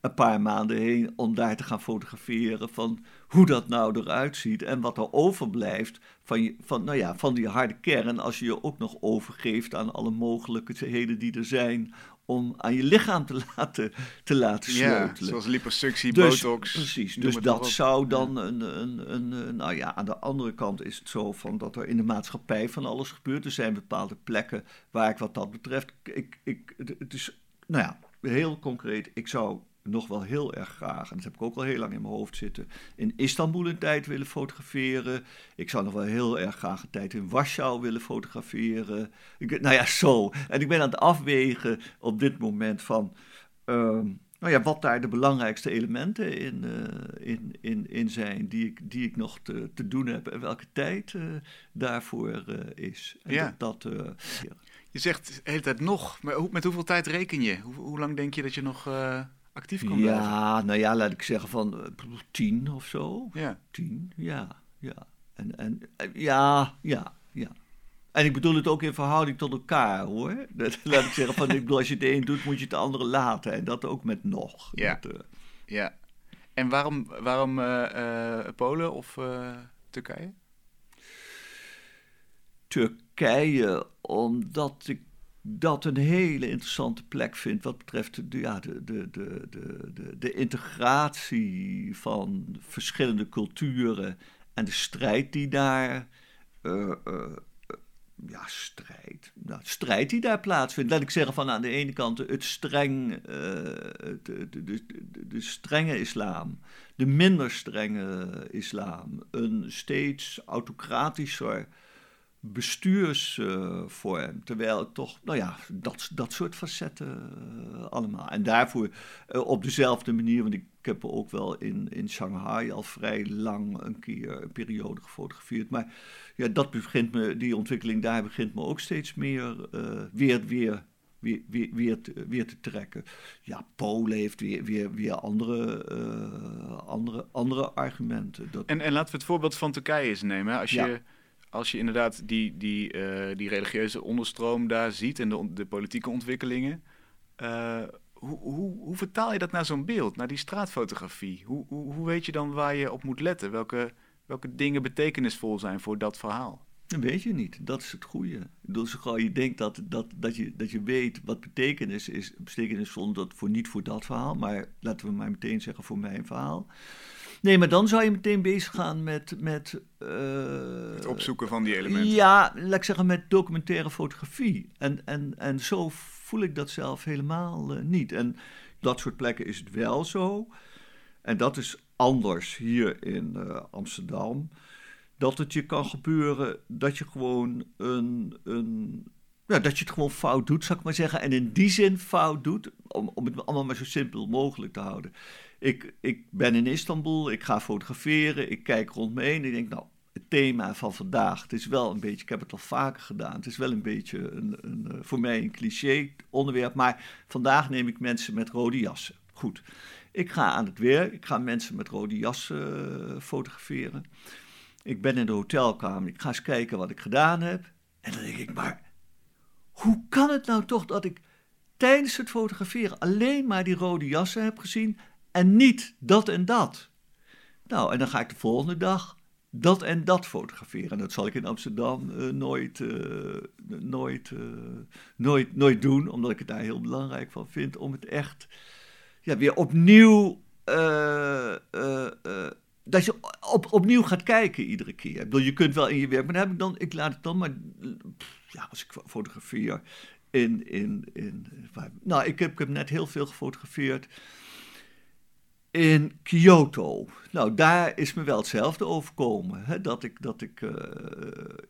een paar maanden heen om daar te gaan fotograferen van hoe dat nou eruit ziet en wat er overblijft van, je, van, nou ja, van die harde kern als je je ook nog overgeeft aan alle mogelijkheden die er zijn om aan je lichaam te laten, te laten Ja, sleutelen. zoals liposuctie, Dus- botox. Precies, dus dat zou dan een, een, een, een- Nou ja, aan de andere kant is het zo van dat er in de maatschappij van alles gebeurt. Er zijn bepaalde plekken waar ik wat dat betreft. Ik, ik, het is, nou ja, heel concreet. Ik zou nog wel heel erg graag, en dat heb ik ook al heel lang in mijn hoofd zitten, in Istanbul een tijd willen fotograferen. Ik zou nog wel heel erg graag een tijd in Warschau willen fotograferen. Ik, nou ja, zo. En ik ben aan het afwegen op dit moment van. ehm, nou ja, wat daar de belangrijkste elementen in, eh, in, in, in zijn die ik, die ik nog te, te doen heb en welke tijd eh, daarvoor eh, is. En Ja. dat, dat, ja. Je zegt de hele tijd nog, maar hoe- met hoeveel tijd reken je? Hoe, hoe lang denk je dat je nog actief kan blijven? ja, nou ja, laat ik zeggen van eh, tien of zo. Ja. Tien, ja, ja. En, en eh, ja, ja, ja. En ik bedoel het ook in verhouding tot elkaar, hoor. Dat, laat ik zeggen van, ik bedoel, als je het een doet, moet je het andere laten. En dat ook met nog. Ja. Dat, eh, ja. En waarom, waarom eh, Polen of Turkije? Turkije, omdat ik dat een hele interessante plek vind wat betreft de, ja, de, de, de, de, de, integratie van verschillende culturen en de strijd die daar. eh, eh, ja, strijd. Nou, strijd die daar plaatsvindt. Laat ik zeggen van aan de ene kant het streng, eh, de, de, de, de strenge islam, de minder strenge islam, een steeds autocratischer bestuursvorm. terwijl het toch, nou ja, dat, dat soort facetten eh, allemaal. En daarvoor eh, op dezelfde manier, want ik heb ook wel in, in Shanghai al vrij lang een keer een periode gefotografeerd. Maar ja, dat begint me, die ontwikkeling daar begint me ook steeds meer eh, weer, weer, weer, weer, weer, te, weer te trekken. Ja, Polen heeft weer, weer, weer andere, eh, andere, andere argumenten. Dat, En, en laten we het voorbeeld van Turkije eens nemen. Als je. Als je inderdaad die, die, eh, die religieuze onderstroom daar ziet en de, de politieke ontwikkelingen. eh, hoe, hoe, hoe vertaal je dat naar zo'n beeld, naar die straatfotografie? Hoe, hoe, hoe weet je dan waar je op moet letten? Welke, welke dingen betekenisvol zijn voor dat verhaal? Dat weet je niet. Dat is het goede. Zo gauw je denkt dat, dat, dat, je, dat je weet wat betekenis is, betekenisvol dat voor niet voor dat verhaal, maar laten we maar meteen zeggen voor mijn verhaal. Nee, maar dan zou je meteen bezig gaan met. met eh, Het opzoeken van die elementen. Ja, laat ik zeggen met documentaire fotografie. En, en, en zo voel ik dat zelf helemaal eh, niet. En dat soort plekken is het wel zo. En dat is anders hier in eh, Amsterdam. Dat het je kan gebeuren dat je gewoon een. een ja, dat je het gewoon fout doet, zou ik maar zeggen. En in die zin fout doet, om, om het allemaal maar zo simpel mogelijk te houden. Ik, ik ben in Istanbul, ik ga fotograferen, ik kijk rond me heen. Ik denk, nou, het thema van vandaag, het is wel een beetje, ik heb het al vaker gedaan. Het is wel een beetje een, een, eh, voor mij een cliché onderwerp. Maar vandaag neem ik mensen met rode jassen. Goed. Ik ga aan het werk, ik ga mensen met rode jassen eh, fotograferen. Ik ben in de hotelkamer, ik ga eens kijken wat ik gedaan heb. En dan denk ik, maar hoe kan het nou toch dat ik tijdens het fotograferen alleen maar die rode jassen heb gezien en niet dat en dat? Nou, en dan ga ik de volgende dag dat en dat fotograferen. En dat zal ik in Amsterdam eh, nooit, eh, nooit, eh, nooit, nooit doen, omdat ik het daar heel belangrijk van vind om het echt ja, weer opnieuw. dat je op, opnieuw gaat kijken iedere keer. Ik bedoel, je kunt wel in je werk, maar dan heb ik dan, ik laat het dan maar, ja, als ik fotografeer in, in, in, nou, ik heb, ik heb net heel veel gefotografeerd in Kyoto. Nou, daar is me wel hetzelfde overkomen. Hè? Dat ik, dat ik eh,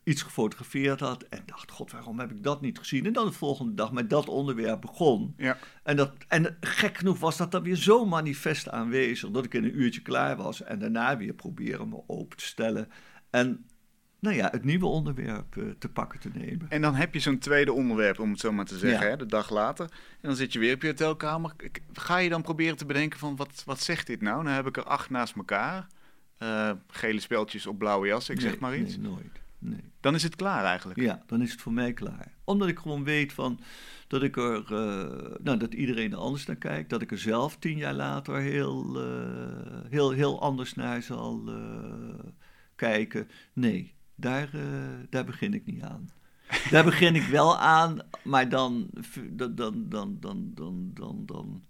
iets gefotografeerd had en dacht, god, waarom heb ik dat niet gezien? En dan de volgende dag met dat onderwerp begon. Ja. En, dat, en gek genoeg was dat dan weer zo manifest aanwezig dat ik in een uurtje klaar was en daarna weer proberen me open te stellen en nou ja, het nieuwe onderwerp eh, te pakken te nemen. En dan heb je zo'n tweede onderwerp, om het zo maar te zeggen, Ja. hè, de dag later. En dan zit je weer op je hotelkamer. Ga je dan proberen te bedenken van, wat, wat zegt dit nou? Nou heb ik er acht naast elkaar. Eh, gele speltjes op blauwe jas, ik zeg maar iets. Nee, nooit. Nee. Dan is het klaar eigenlijk. Ja, dan is het voor mij klaar. Omdat ik gewoon weet van dat ik er, eh, nou, dat iedereen er anders naar kijkt. Dat ik er zelf tien jaar later heel, heel, heel anders naar zal kijken. Nee, daar, eh, daar begin ik niet aan. Daar begin ik wel aan, maar dan, dan, dan, dan, dan, dan, dan, dan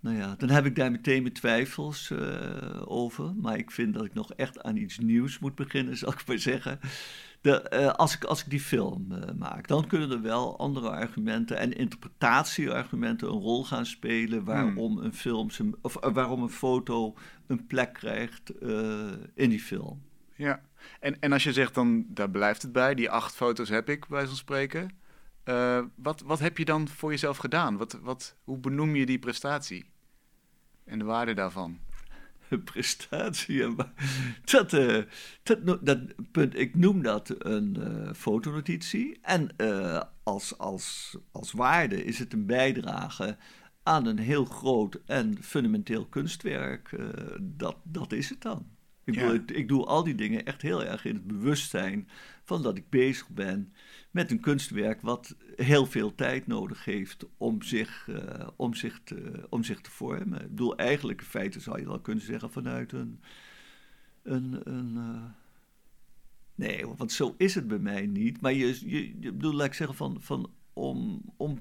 nou ja, dan heb ik daar meteen mijn twijfels uh, over. Maar ik vind dat ik nog echt aan iets nieuws moet beginnen, zal ik maar zeggen. De, uh, als, ik, als ik die film uh, maak, dan kunnen er wel andere argumenten en interpretatieargumenten een rol gaan spelen waarom hmm. een film, of waarom een foto een plek krijgt in die film. Ja, en, en als je zegt dan, daar blijft het bij, die acht foto's heb ik, bij zo'n spreken. Uh, wat, wat heb je dan voor jezelf gedaan? Wat, wat, hoe benoem je die prestatie en de waarde daarvan? prestatie. Dat, uh, dat, punt, ik noem dat een uh, fotonotitie. En als, als, als waarde is het een bijdrage aan een heel groot en fundamenteel kunstwerk. dat, dat is het dan. Ik, ja. bedoel, ik, doe al die dingen echt heel erg in het bewustzijn van dat ik bezig ben met een kunstwerk wat heel veel tijd nodig heeft om zich, uh, om zich, te, om zich te vormen. Ik bedoel, eigenlijk in feite zou je wel kunnen zeggen vanuit een. een, een uh, nee, want zo is het bij mij niet. Maar je, je, je bedoel, laat ik zeggen, van, van om, om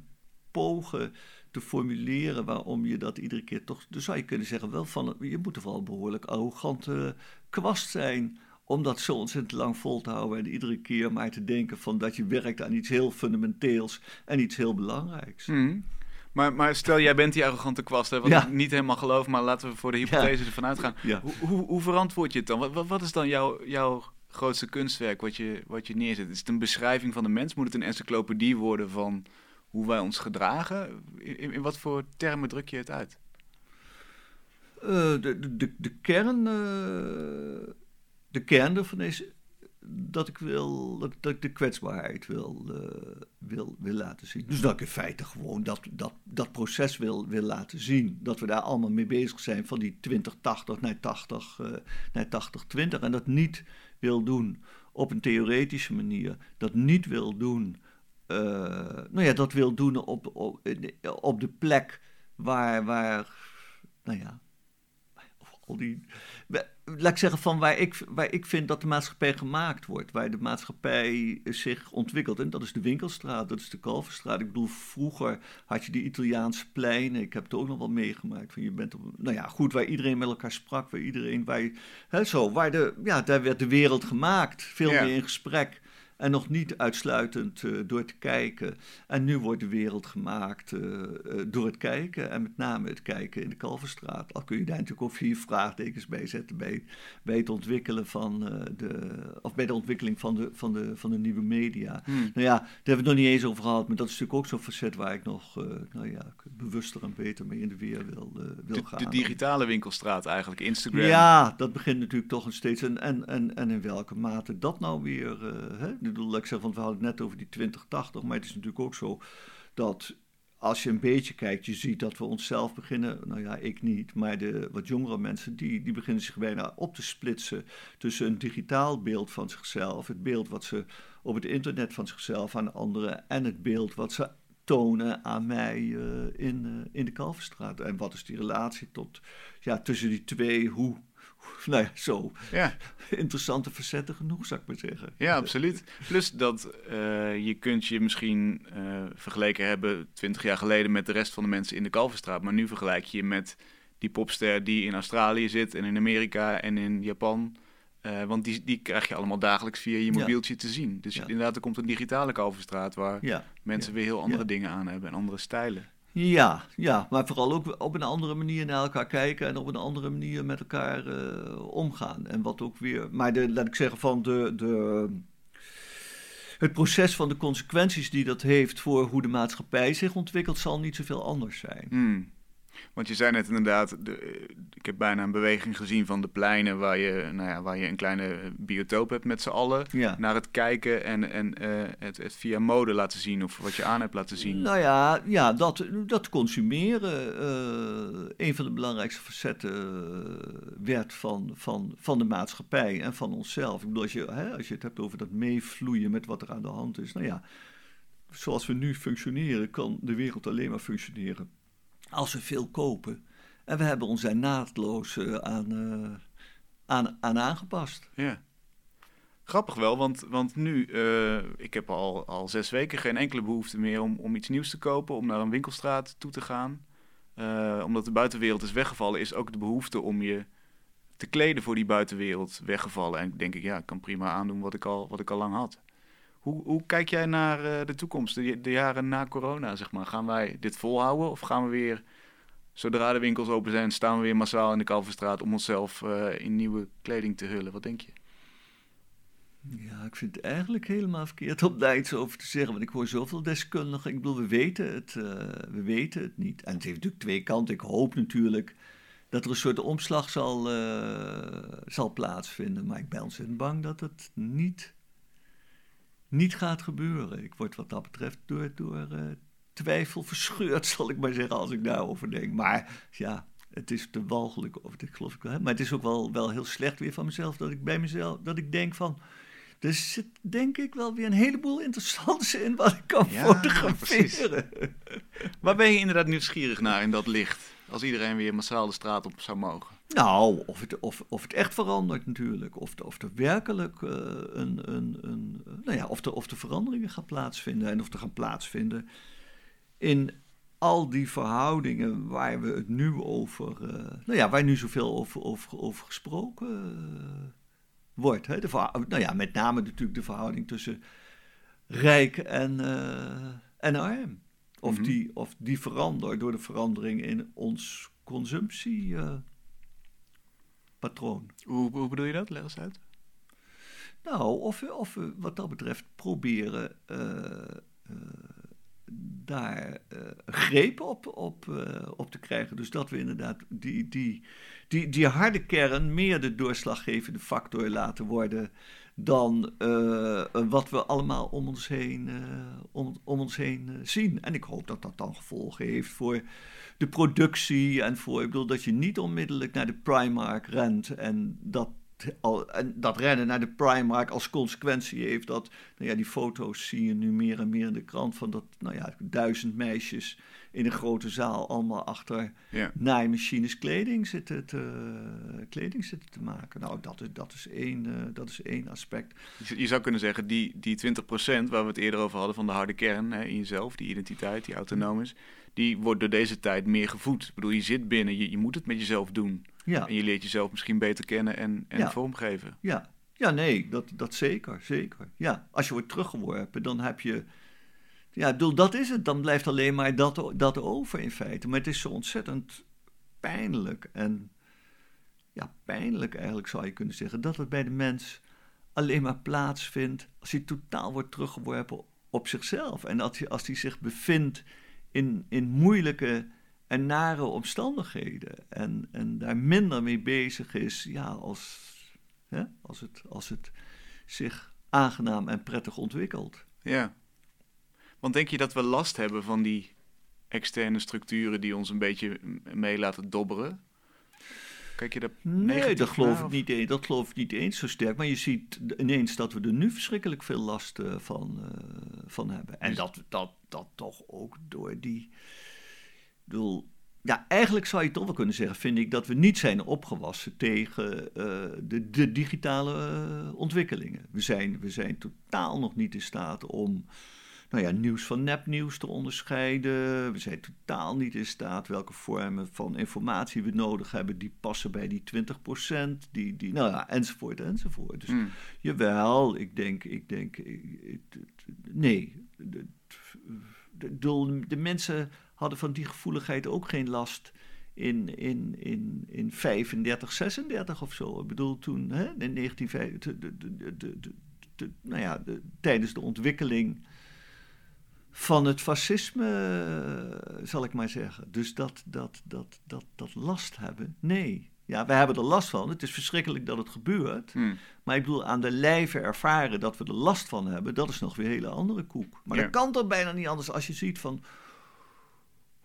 pogen te formuleren waarom je dat iedere keer toch. Dus zou je kunnen zeggen, wel van. Je moet er wel een behoorlijk arrogante kwast zijn om dat zo ontzettend lang vol te houden en iedere keer maar te denken van dat je werkt aan iets heel fundamenteels en iets heel belangrijks. Mm. Maar, maar stel, jij bent die arrogante kwast, hè, wat ik niet helemaal geloof, maar laten we voor de hypothese ervan uitgaan. Ja. Hoe, hoe, hoe, verantwoord je het dan? Wat, wat, is dan jouw, jouw grootste kunstwerk wat je, wat je neerzet? Is het een beschrijving van de mens? Moet het een encyclopedie worden van hoe wij ons gedragen? In, in wat voor termen druk je het uit? Uh, de, de, de, kern... Uh de kern ervan is dat ik, wil, dat, dat ik de kwetsbaarheid wil, uh, wil, wil laten zien. Dus dat ik in feite gewoon dat, dat, dat proces wil, wil laten zien. Dat we daar allemaal mee bezig zijn van die 2080 naar 80, uh, naar 8020. En dat niet wil doen op een theoretische manier. Dat niet wil doen. Uh, nou ja, dat wil doen op, op, op de plek waar, waar nou ja, al die laat ik zeggen, van waar ik, waar ik vind dat de maatschappij gemaakt wordt. Waar de maatschappij zich ontwikkelt. En dat is de Winkelstraat, dat is de Kalverstraat. Ik bedoel, vroeger had je die Italiaanse pleinen. Ik heb het ook nog wel meegemaakt. Van je bent op, nou ja, goed, waar iedereen met elkaar sprak. Waar iedereen, waar je, hè, zo, waar de, ja, daar werd de wereld gemaakt. Veel meer in gesprek. En nog niet uitsluitend uh, door te kijken. En nu wordt de wereld gemaakt uh, uh, door het kijken. En met name het kijken in de Kalverstraat. Al kun je daar natuurlijk ook vier vraagtekens bij zetten. Bij, bij het ontwikkelen van de. of bij de ontwikkeling van de, van de, van de nieuwe media. Hmm. Nou ja, daar hebben we het nog niet eens over gehad. Maar dat is natuurlijk ook zo'n facet waar ik nog. nou ja, bewuster en beter mee in de weer wil, wil gaan. De digitale winkelstraat eigenlijk, Instagram. Ja, dat begint natuurlijk toch een steeds. En, en, en, en in welke mate dat nou weer. Hè, ik bedoel, ik zeg, want we hadden het net over die 2080, maar het is natuurlijk ook zo dat als je een beetje kijkt, je ziet dat we onszelf beginnen, nou ja, ik niet, maar de wat jongere mensen, die, die beginnen zich bijna op te splitsen tussen een digitaal beeld van zichzelf, het beeld wat ze op het internet van zichzelf aan anderen en het beeld wat ze tonen aan mij uh, in, uh, in de Kalverstraat. En wat is die relatie tot, ja, tussen die twee? Hoe nou ja, zo. Ja. Interessante facetten genoeg, zou ik maar zeggen. Ja, absoluut. Plus dat uh, je kunt je misschien uh, vergeleken hebben twintig jaar geleden met de rest van de mensen in de Kalverstraat. Maar nu vergelijk je je met die popster die in Australië zit en in Amerika en in Japan. Uh, want die, die krijg je allemaal dagelijks via je mobieltje te zien. Dus ja. inderdaad, er komt een digitale Kalverstraat waar mensen weer heel andere dingen aan hebben en andere stijlen. Ja, ja, maar vooral ook op een andere manier naar elkaar kijken en op een andere manier met elkaar uh, omgaan. En wat ook weer, maar de, laat ik zeggen, van de, de, het proces van de consequenties die dat heeft voor hoe de maatschappij zich ontwikkelt, zal niet zoveel anders zijn. Hmm. Want je zei net inderdaad, de, ik heb bijna een beweging gezien van de pleinen waar je, nou ja, waar je een kleine biotoop hebt met z'n allen. Naar het kijken en, en uh, het, het, via mode laten zien of wat je aan hebt laten zien. Nou ja, ja dat, dat consumeren uh, een van de belangrijkste facetten uh, werd van, van, van de maatschappij en van onszelf. Ik bedoel, als je, hè, als je het hebt over dat meevloeien met wat er aan de hand is. Nou ja, zoals we nu functioneren, kan de wereld alleen maar functioneren als we veel kopen. En we hebben ons daar naadloos uh, aan, uh, aan, aan aangepast. Ja. Grappig wel, want, want nu, uh, ik heb al, al zes weken geen enkele behoefte meer om, om iets nieuws te kopen, om naar een winkelstraat toe te gaan. Omdat de buitenwereld is weggevallen, is ook de behoefte om je te kleden voor die buitenwereld weggevallen. En denk ik, ja, ik kan prima aandoen wat ik al, wat ik al lang had. Hoe, hoe kijk jij naar uh, de toekomst, de, de, jaren na corona, zeg maar? Gaan wij dit volhouden of gaan we weer, zodra de winkels open zijn, staan we weer massaal in de Kalverstraat om onszelf in nieuwe kleding te hullen? Wat denk je? Ja, ik vind het eigenlijk helemaal verkeerd om daar iets over te zeggen. Want ik hoor zoveel deskundigen. Ik bedoel, we weten het, uh, we weten het niet. En het heeft natuurlijk twee kanten. Ik hoop natuurlijk dat er een soort omslag zal, zal plaatsvinden. Maar ik ben ontzettend bang dat het niet, niet gaat gebeuren. Ik word wat dat betreft door, door uh, twijfel verscheurd, zal ik maar zeggen, als ik daarover denk. Maar ja, het is te walgelijk, of ik geloof ik wel. Maar het is ook wel, wel heel slecht weer van mezelf dat ik bij mezelf, dat ik denk van er zit denk ik wel weer een heleboel interessants in wat ik kan ja, fotograferen. Waar ben je inderdaad nieuwsgierig naar in dat licht? Als iedereen weer massaal de straat op zou mogen. Nou, of het, of, of het echt verandert natuurlijk. Of, of er werkelijk uh, een, een, een. Nou ja, of er, of de veranderingen gaan plaatsvinden. En of er gaan plaatsvinden in al die verhoudingen waar we het nu over. Uh, nou ja, waar nu zoveel over, over, over gesproken uh, wordt. Hè? De nou ja, met name natuurlijk de verhouding tussen rijk en, en arm. Of, mhm. die, of die verandert door de verandering in ons consumptiepatroon. Uh, hoe, hoe bedoel je dat? Leg eens uit. Nou, of we, of we wat dat betreft proberen uh, daar uh, greep op, op, op te krijgen. Dus dat we inderdaad die, die, die, die harde kern meer de doorslaggevende factor laten worden dan uh, wat we allemaal om ons heen, om, om ons heen zien. En ik hoop dat dat dan gevolgen heeft voor de productie en voor, ik bedoel, dat je niet onmiddellijk naar de Primark rent en dat al, en dat rennen naar de Primark als consequentie heeft dat, nou ja, die foto's zie je nu meer en meer in de krant van dat, nou ja, duizend meisjes in een grote zaal allemaal achter ja. naaimachines kleding zitten, te, kleding zitten te maken. Nou, dat is, dat is, één, uh, dat is één aspect. Je zou kunnen zeggen, die, die 20% waar we het eerder over hadden van de harde kern hè, in jezelf, die identiteit, die autonoom is, die wordt door deze tijd meer gevoed. Ik bedoel, je zit binnen, je, je moet het met jezelf doen. Ja. En je leert jezelf misschien beter kennen en, en vormgeven. Ja. ja, nee, dat, dat zeker, zeker. Ja, als je wordt teruggeworpen, dan heb je... Ja, bedoel, dat is het. Dan blijft alleen maar dat, dat over in feite. Maar het is zo ontzettend pijnlijk. En ja, pijnlijk eigenlijk zou je kunnen zeggen. Dat het bij de mens alleen maar plaatsvindt als hij totaal wordt teruggeworpen op zichzelf. En als hij, als hij zich bevindt in, in moeilijke en nare omstandigheden. En, en daar minder mee bezig is ja, als, hè, als, het, als het zich aangenaam en prettig ontwikkelt. Ja. Want denk je dat we last hebben van die externe structuren die ons een beetje mee laten dobberen? Kijk je dat Nee, dat geloof, ik niet eens, dat geloof ik niet eens zo sterk. Maar je ziet ineens dat we er nu verschrikkelijk veel last uh, van, uh, van hebben. En dus... dat, dat, dat toch ook door die bedoel, ja, eigenlijk zou je toch wel kunnen zeggen, vind ik, dat we niet zijn opgewassen tegen uh, de, de, digitale uh, ontwikkelingen. We zijn, we zijn totaal nog niet in staat om nou ja, nieuws van nepnieuws te onderscheiden. We zijn totaal niet in staat welke vormen van informatie we nodig hebben die passen bij die 20%, die, die, nou ja, enzovoort, enzovoort. Dus mm. jawel, ik denk, ik denk, ik, nee, de, de, de mensen hadden van die gevoeligheid ook geen last in, in, in, in 35, 36 of zo. Ik bedoel, toen hè, in 1950, de, de, de, de, nou ja, de, tijdens de ontwikkeling van het fascisme, zal ik maar zeggen. Dus dat, dat, dat, dat, dat last hebben, nee. Ja, we hebben er last van. Het is verschrikkelijk dat het gebeurt. Hmm. Maar ik bedoel, aan de lijve ervaren dat we er last van hebben, dat is nog weer een hele andere koek. Maar dat kan toch bijna niet anders als je ziet van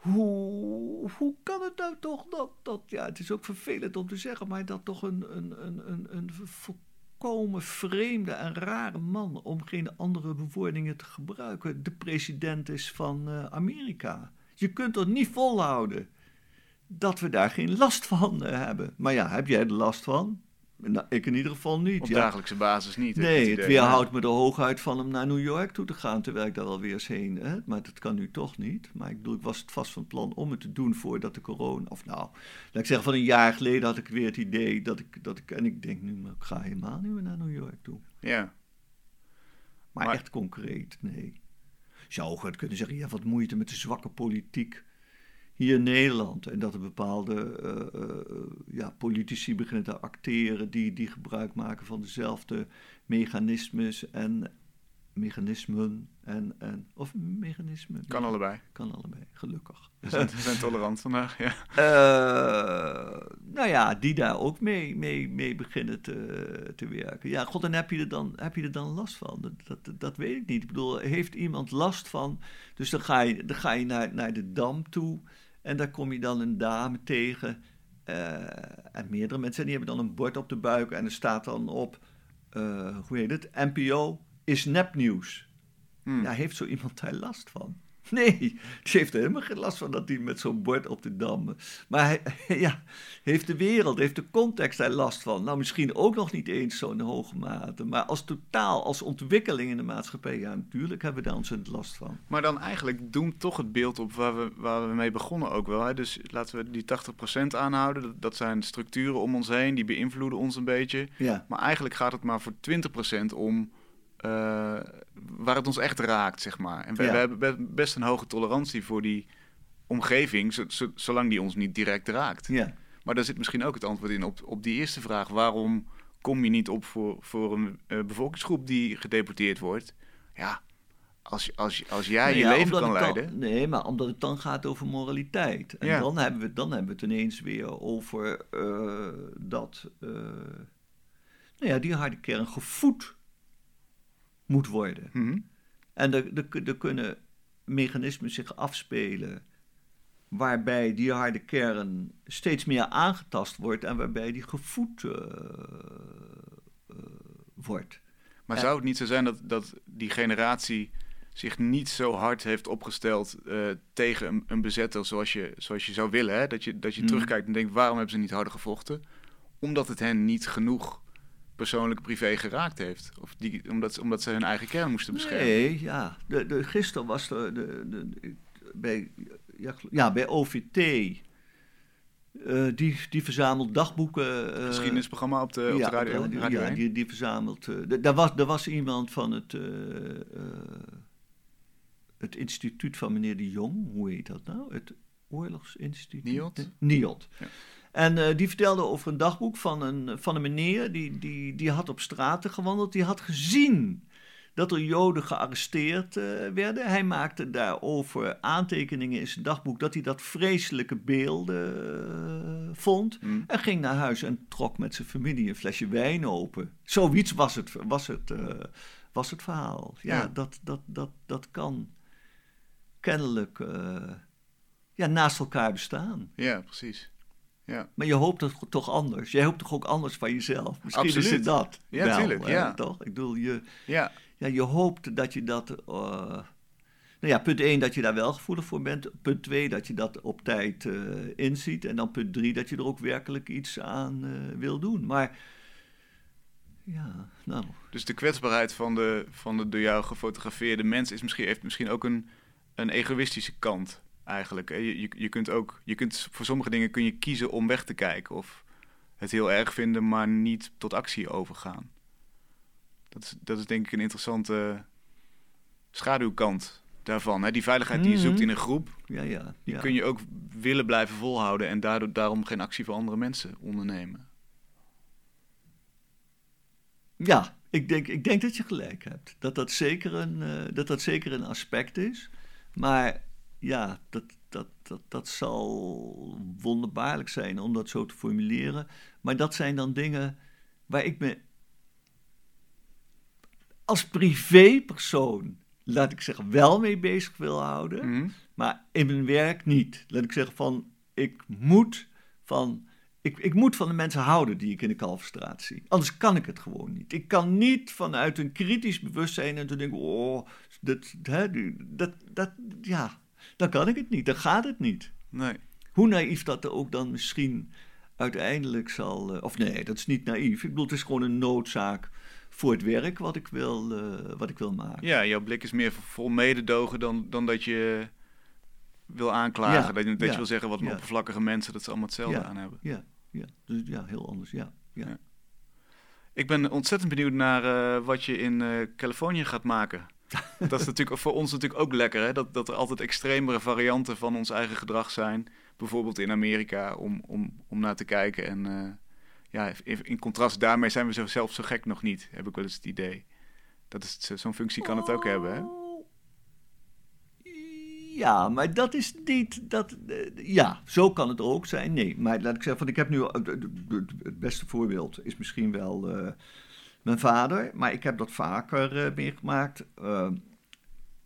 hoe, hoe kan het nou toch dat, dat, ja, het is ook vervelend om te zeggen, maar dat toch een, een, een, een, een volkomen vreemde en rare man, om geen andere bewoordingen te gebruiken, de president is van uh, Amerika. Je kunt er niet volhouden dat we daar geen last van uh, hebben. Maar ja, heb jij er last van? Nou, ik in ieder geval niet. Op ja. dagelijkse basis niet. Nee, het idee. weerhoudt me er hooguit van om naar New York toe te gaan, terwijl ik daar alweer eens heen. Hè? Maar dat kan nu toch niet. Maar ik bedoel, ik was het vast van plan om het te doen voordat de corona. Of nou, laat ik zeggen, van een jaar geleden had ik weer het idee dat ik. Dat ik en ik denk nu, maar ik ga helemaal niet meer naar New York toe. Ja. Maar, Maar- echt concreet, nee. Je zou kunnen zeggen, je hebt wat moeite met de zwakke politiek hier in Nederland. En dat er bepaalde eh, eh, ja, politici beginnen te acteren die, die gebruik maken van dezelfde mechanismes en mechanismen en, en of mechanismen. Kan allebei. Kan allebei, gelukkig. We zijn, we zijn tolerant vandaag, ja. Eh, nou ja, die daar ook mee, mee, mee beginnen te, te werken. Ja, god, en heb je er dan, heb je er dan last van? Dat, dat, dat weet ik niet. Ik bedoel, heeft iemand last van? Dus dan ga je, dan ga je naar, naar de Dam toe en daar kom je dan een dame tegen. eh, en meerdere mensen, en die hebben dan een bord op de buik en er staat dan op, eh, hoe heet het? NPO is nepnieuws. Hm. Ja, heeft zo iemand daar last van? Nee, die heeft er helemaal geen last van dat hij met zo'n bord op de dam. Maar hij, ja, heeft de wereld, heeft de context daar last van? Nou, misschien ook nog niet eens zo'n hoge mate. Maar als totaal, als ontwikkeling in de maatschappij, ja, natuurlijk hebben we daar ontzettend last van. Maar dan eigenlijk doemt toch het beeld op waar we, waar we mee begonnen ook wel. Hè? Dus laten we die 80% aanhouden. Dat, dat zijn structuren om ons heen, die beïnvloeden ons een beetje. Ja, Maar eigenlijk gaat het maar voor 20% om eh, waar het ons echt raakt, zeg maar. En we, Ja. we hebben be- best een hoge tolerantie voor die omgeving, zo- zo- zolang die ons niet direct raakt. ja. Maar daar zit misschien ook het antwoord in op, op die eerste vraag. Waarom kom je niet op voor, voor een eh, bevolkingsgroep die gedeporteerd wordt? Ja, als, als, als jij Nou je leven kan dan- leiden. nee, maar omdat het dan gaat over moraliteit. En Ja. dan, hebben we, dan hebben we het ineens weer over eh, dat nou ja, die harde kern gevoed moet worden. Mhm. En er, kunnen mechanismen zich afspelen waarbij die harde kern steeds meer aangetast wordt en waarbij die gevoed eh, eh, wordt. Maar zou het niet zo zijn dat, dat die generatie zich niet zo hard heeft opgesteld eh, tegen een, een bezetter zoals je, zoals je zou willen? Hè? Dat je, dat je Mhm. terugkijkt en denkt, waarom hebben ze niet harder gevochten? Omdat het hen niet genoeg persoonlijk privé geraakt heeft. Of die, omdat, omdat ze hun eigen kern moesten beschermen. Nee, ja. De, de, gisteren was er de, de, de- bij, ja, bij OVT. eh, die, die verzamelt dagboeken. eh, Geschiedenisprogramma op de, op ja, de radio. ja, 1. die, die verzamelt. d- daar, was, er was iemand van het, het instituut van meneer de Jong. Hoe heet dat nou? Het Oorlogsinstituut? NIOD. Ja. En eh, die vertelde over een dagboek van een, van een meneer die, die, die had op straten gewandeld. Die had gezien dat er Joden gearresteerd eh, werden. Hij maakte daarover aantekeningen in zijn dagboek dat hij dat vreselijke beelden eh, vond. Hm. En ging naar huis en trok met zijn familie een flesje wijn open. Zoiets was het, was het, was het verhaal. Ja, Ja. Dat, dat, dat, dat kan kennelijk ja, naast elkaar bestaan. Ja, precies. Ja. Maar je hoopt toch, toch anders. Jij hoopt toch ook anders van jezelf? Misschien is het dat. Ja, wel, tuurlijk, hè, ja. Toch? Ik bedoel, je, ja, ja, je hoopt dat je dat... eh, nou ja, punt 1, dat je daar wel gevoelig voor bent. Punt 2, dat je dat op tijd eh, inziet. En dan punt 3, dat je er ook werkelijk iets aan eh, wil doen. Maar ja, nou... Dus de kwetsbaarheid van de, van de door jou gefotografeerde mens is misschien, heeft misschien ook een, een egoïstische kant eigenlijk. Je, je, je kunt ook, je kunt, voor sommige dingen kun je kiezen om weg te kijken of het heel erg vinden, maar niet tot actie overgaan. Dat is, dat is denk ik een interessante schaduwkant daarvan. Hè? Die veiligheid die je zoekt Mhm. in een groep, Ja, ja. die ja. kun je ook willen blijven volhouden en daardoor, daarom geen actie voor andere mensen ondernemen. Ja, ik denk, ik denk dat je gelijk hebt. Dat dat zeker een, eh, dat dat zeker een aspect is. Maar ja, dat, dat, dat, dat zal wonderbaarlijk zijn om dat zo te formuleren. Maar dat zijn dan dingen waar ik me als privépersoon, laat ik zeggen, wel mee bezig wil houden. Mhm. Maar in mijn werk niet. Laat ik zeggen van, ik moet van, ik, ik moet van de mensen houden die ik in de Kalverstraat zie. Anders kan ik het gewoon niet. Ik kan niet vanuit een kritisch bewustzijn en te denken, oh, dat, hè, dat, dat, ja, dan kan ik het niet. Dan gaat het niet. Nee. Hoe naïef dat er ook dan misschien uiteindelijk zal. of nee, dat is niet naïef. Ik bedoel, het is gewoon een noodzaak voor het werk wat ik wil, wat ik wil maken. Ja, jouw blik is meer vol mededogen dan, dan dat je wil aanklagen. dat, je, dat je wil zeggen wat een oppervlakkige mensen dat ze allemaal hetzelfde aan hebben. Ja, ja. Dus ja, heel anders. Ja, ja. Ik ben ontzettend benieuwd naar uh, wat je in uh, Californië gaat maken. dat is natuurlijk voor ons natuurlijk ook lekker, hè? Dat, dat er altijd extremere varianten van ons eigen gedrag zijn. Bijvoorbeeld in Amerika, om, om, om naar te kijken. En uh, ja, in, contrast daarmee zijn we zelf zo gek nog niet, heb ik wel eens het idee. Dat is zo'n functie kan het ook hebben, hè? Ja, maar dat is niet. Dat, uh, ja, zo kan het ook zijn. Nee, maar laat ik zeggen, van, ik heb nu. het beste voorbeeld is misschien wel uh, mijn vader, maar ik heb dat vaker uh, meegemaakt.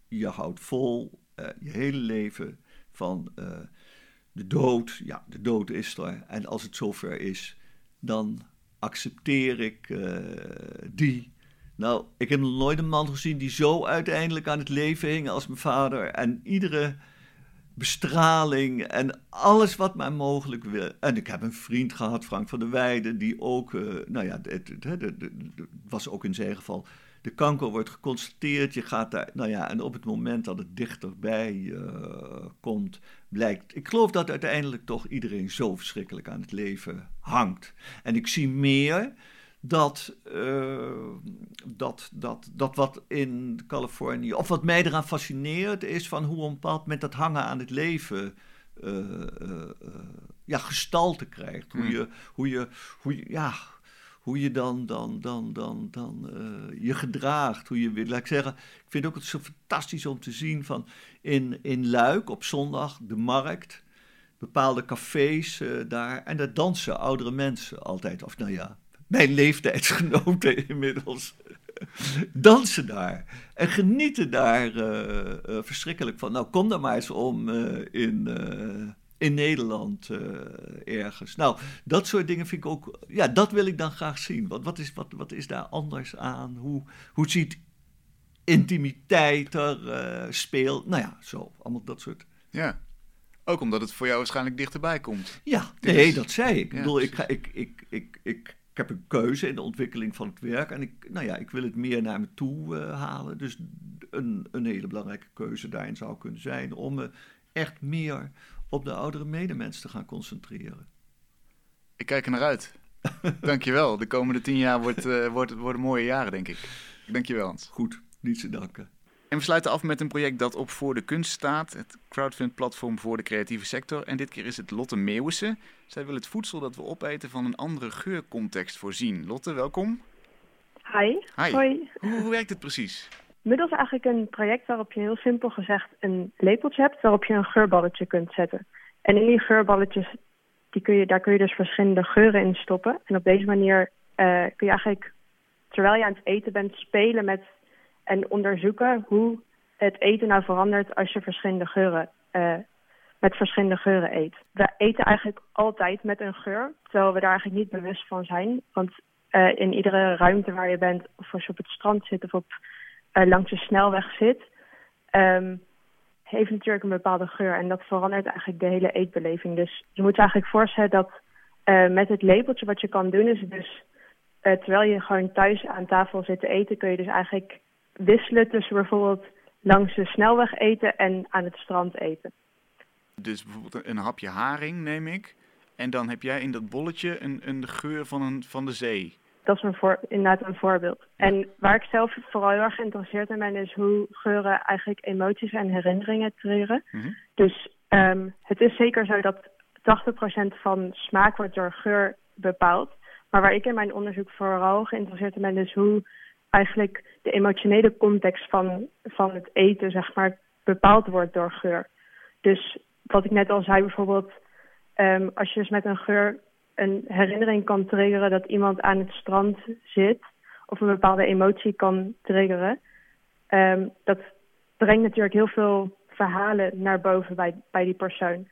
je houdt vol je hele leven van de dood. Ja, de dood is er. En als het zover is, dan accepteer ik die nou, ik heb nog nooit een man gezien die zo uiteindelijk aan het leven hing als mijn vader. En iedere bestraling en alles wat maar mogelijk wil. En ik heb een vriend gehad, Frank van der Weijden, die ook, uh, nou ja, het, was ook in zijn geval, de kanker wordt geconstateerd, je gaat daar, nou ja, en op het moment dat het dichterbij uh, komt, blijkt, ik geloof dat uiteindelijk toch iedereen zo verschrikkelijk aan het leven hangt. En ik zie meer dat, uh, dat, dat, dat wat in Californië, of wat mij eraan fascineert, is van hoe een bepaald moment dat hangen aan het leven uh, uh, ja, gestalte krijgt. Hoe, hmm. je, hoe, je, hoe, je, ja, hoe je dan, dan, dan, dan, dan je gedraagt. Hoe je, laat ik zeggen, ik vind ook het zo fantastisch om te zien van in, in Luik op zondag, de markt bepaalde cafés daar. En daar dansen oudere mensen altijd. Of nou ja, mijn leeftijdsgenoten inmiddels dansen daar en genieten daar uh, uh, verschrikkelijk van. Nou, kom dan maar eens om uh, in, in Nederland ergens. Nou, dat soort dingen vind ik ook, ja, dat wil ik dan graag zien. Want wat is, wat, wat is daar anders aan? Hoe, hoe ziet intimiteit er speelt? Nou ja, zo, allemaal dat soort. Ja. Ook omdat het voor jou waarschijnlijk dichterbij komt. Ja, nee, dat zei ik. Ik bedoel, ik, ga, ik, ik, ik, ik ik heb een keuze in de ontwikkeling van het werk. En ik, nou ja, ik wil het meer naar me toe uh, halen. Dus een, een hele belangrijke keuze daarin zou kunnen zijn om me echt meer op de oudere medemens te gaan concentreren. Ik kijk er naar uit. Dankjewel. De komende tien jaar wordt, uh, wordt, worden mooie jaren, denk ik. Dankjewel, Hans. Goed, niets te danken. En we sluiten af met een project dat op Voor de Kunst staat. Het crowdfund-platform voor de creatieve sector. En dit keer is het Lotte Meeuwissen. Zij wil het voedsel dat we opeten van een andere geurcontext voorzien. Lotte, welkom. Hi. Hi. Hoi. Hoe, hoe werkt het precies? Middels eigenlijk een project waarop je heel simpel gezegd een lepeltje hebt waarop je een geurballetje kunt zetten. En in die geurballetjes, die kun je, daar kun je dus verschillende geuren in stoppen. En op deze manier uh, kun je eigenlijk, terwijl je aan het eten bent, spelen met en onderzoeken hoe het eten nou verandert als je verschillende geuren, uh, met verschillende geuren eet. We eten eigenlijk altijd met een geur, terwijl we daar eigenlijk niet bewust van zijn. Want uh, in iedere ruimte waar je bent, of als je op het strand zit of op, uh, langs de snelweg zit, um, heeft natuurlijk een bepaalde geur. En dat verandert eigenlijk de hele eetbeleving. Dus je moet je eigenlijk voorstellen dat met het lepeltje wat je kan doen, is dus terwijl je gewoon thuis aan tafel zit te eten, kun je dus eigenlijk wisselen tussen bijvoorbeeld langs de snelweg eten en aan het strand eten. Dus bijvoorbeeld een hapje haring neem ik. En dan heb jij in dat bolletje een, een geur van, een, van de zee. Dat is een voor, inderdaad een voorbeeld. En waar ik zelf vooral heel erg geïnteresseerd in ben, is hoe geuren eigenlijk emoties en herinneringen triggeren. Mm Dus um, het is zeker zo dat 80% van smaak wordt door geur bepaald. Maar waar ik in mijn onderzoek vooral geïnteresseerd in ben, is hoe eigenlijk de emotionele context van, van het eten, zeg maar, bepaald wordt door geur. Dus wat ik net al zei, bijvoorbeeld, um, als je dus met een geur een herinnering kan triggeren dat iemand aan het strand zit, of een bepaalde emotie kan triggeren, um, dat brengt natuurlijk heel veel verhalen naar boven bij, bij die persoon.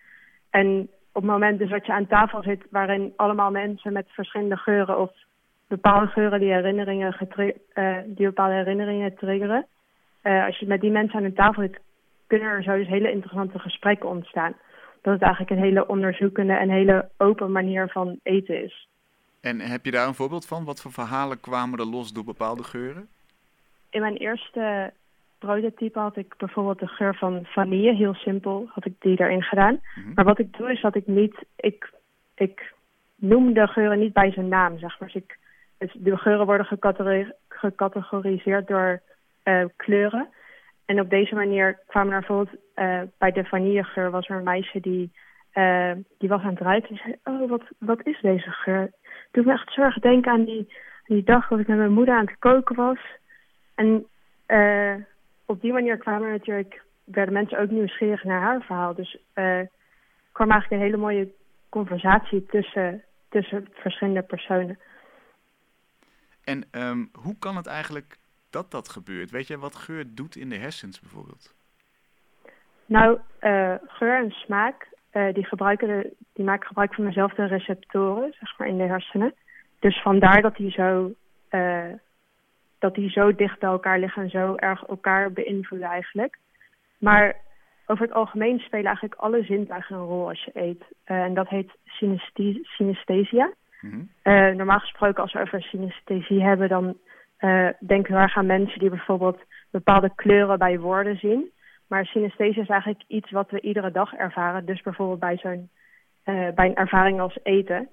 En op het moment dus dat je aan tafel zit waarin allemaal mensen met verschillende geuren of bepaalde geuren die herinneringen uh, die bepaalde herinneringen triggeren. Uh, als je met die mensen aan een tafel zit, kunnen er zo dus hele interessante gesprekken ontstaan. dat het eigenlijk een hele onderzoekende en hele open manier van eten is. En heb je daar een voorbeeld van? Wat voor verhalen kwamen er los door bepaalde geuren? In mijn eerste prototype had ik bijvoorbeeld de geur van vanille, heel simpel, had ik die erin gedaan. Mhm. Maar wat ik doe is dat ik niet, ik, ik noem de geuren niet bij zijn naam, zeg maar. Dus ik, de geuren worden gecategori- gecategoriseerd door eh, kleuren. En op deze manier kwamen er bijvoorbeeld eh, bij de vanillegeur was er een meisje die, eh, die was aan het ruiken. En zei, oh, wat, wat is deze geur? Doet me echt zo erg denken aan die, die dag dat ik met mijn moeder aan het koken was. En op die manier kwamen natuurlijk, werden mensen ook nieuwsgierig naar haar verhaal. Dus kwam eigenlijk een hele mooie conversatie tussen, tussen verschillende personen. En ehm, hoe kan het eigenlijk dat dat gebeurt? Weet je wat geur doet in de hersens bijvoorbeeld? Nou, eh, geur en smaak, eh, die, gebruiken de, die maken gebruik van dezelfde receptoren, zeg maar, in de hersenen. Dus vandaar dat die zo, eh, dat die zo dicht bij elkaar liggen en zo erg elkaar beïnvloeden eigenlijk. Maar over het algemeen spelen eigenlijk alle zintuigen een rol als je eet. En dat heet synesthi- Mhm. Eh, normaal gesproken, als we over synesthesie hebben, dan eh, denken we erg aan mensen die bijvoorbeeld bepaalde kleuren bij woorden zien. Maar synesthesie is eigenlijk iets wat we iedere dag ervaren. Dus bijvoorbeeld bij, zo'n, eh, bij een ervaring als eten.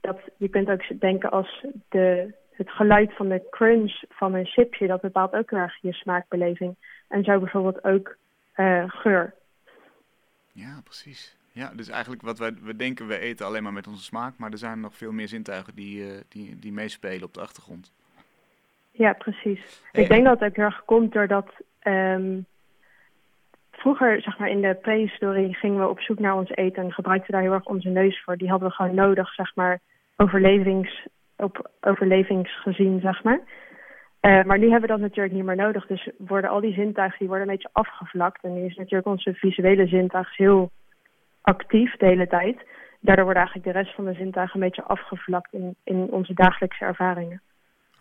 Dat, je kunt ook denken als de, het geluid van de crunch van een chipje, dat bepaalt ook heel erg je smaakbeleving. En zo bijvoorbeeld ook geur. Ja, precies. Ja, dus eigenlijk wat wij we denken, we eten alleen maar met onze smaak, maar er zijn nog veel meer zintuigen die, eh, die, die meespelen op de achtergrond. Ja, precies. Hey, Ik denk dat het ook heel erg komt doordat ehm, vroeger, zeg maar in de prehistorie, gingen we op zoek naar ons eten en gebruikten daar heel erg onze neus voor. Die hadden we gewoon nodig, zeg maar, overlevings, op overlevingsgezien, zeg maar. Eh, maar nu hebben we dat natuurlijk niet meer nodig. Dus worden al die zintuigen die worden een beetje afgevlakt. En nu is natuurlijk onze visuele zintuig heel actief de hele tijd. Daardoor worden eigenlijk de rest van de zintuigen een beetje afgevlakt in, in onze dagelijkse ervaringen.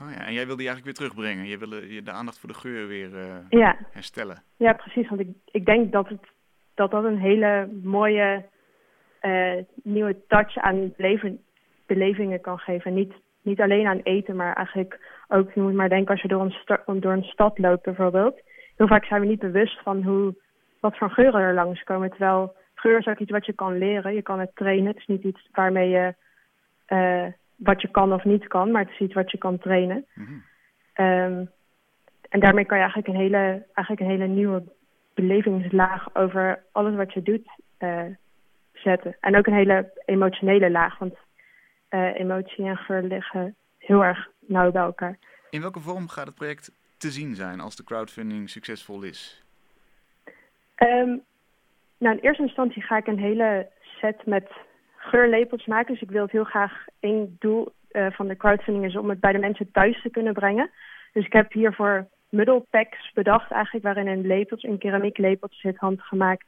Oh ja, en jij wil die eigenlijk weer terugbrengen. Je wil eh, de aandacht voor de geur weer eh, Ja, herstellen. Ja, precies. Want ik, ik denk dat, het, dat dat een hele mooie eh, nieuwe touch aan beleven, belevingen kan geven. Niet, niet alleen aan eten, maar eigenlijk ook, je moet maar denken als je door een, door een stad loopt bijvoorbeeld. Heel vaak zijn we niet bewust van hoe, wat voor geuren er langskomen. Terwijl geur is ook iets wat je kan leren. Je kan het trainen. Het is niet iets waarmee je, eh, wat je kan of niet kan, maar het is iets wat je kan trainen. Mhm. Ehm, en daarmee kan je eigenlijk een hele, eigenlijk een hele nieuwe belevingslaag over alles wat je doet eh, zetten. En ook een hele emotionele laag, want eh, emotie en geur liggen heel erg nauw bij elkaar. In welke vorm gaat het project te zien zijn als de crowdfunding succesvol is? Ehm, nou, in eerste instantie ga ik een hele set met geurlepels maken. Dus ik wil het heel graag één doel eh, van de crowdfunding is om het bij de mensen thuis te kunnen brengen. Dus ik heb hiervoor middelpacks bedacht eigenlijk waarin een lepels, een keramieklepeltje zit handgemaakt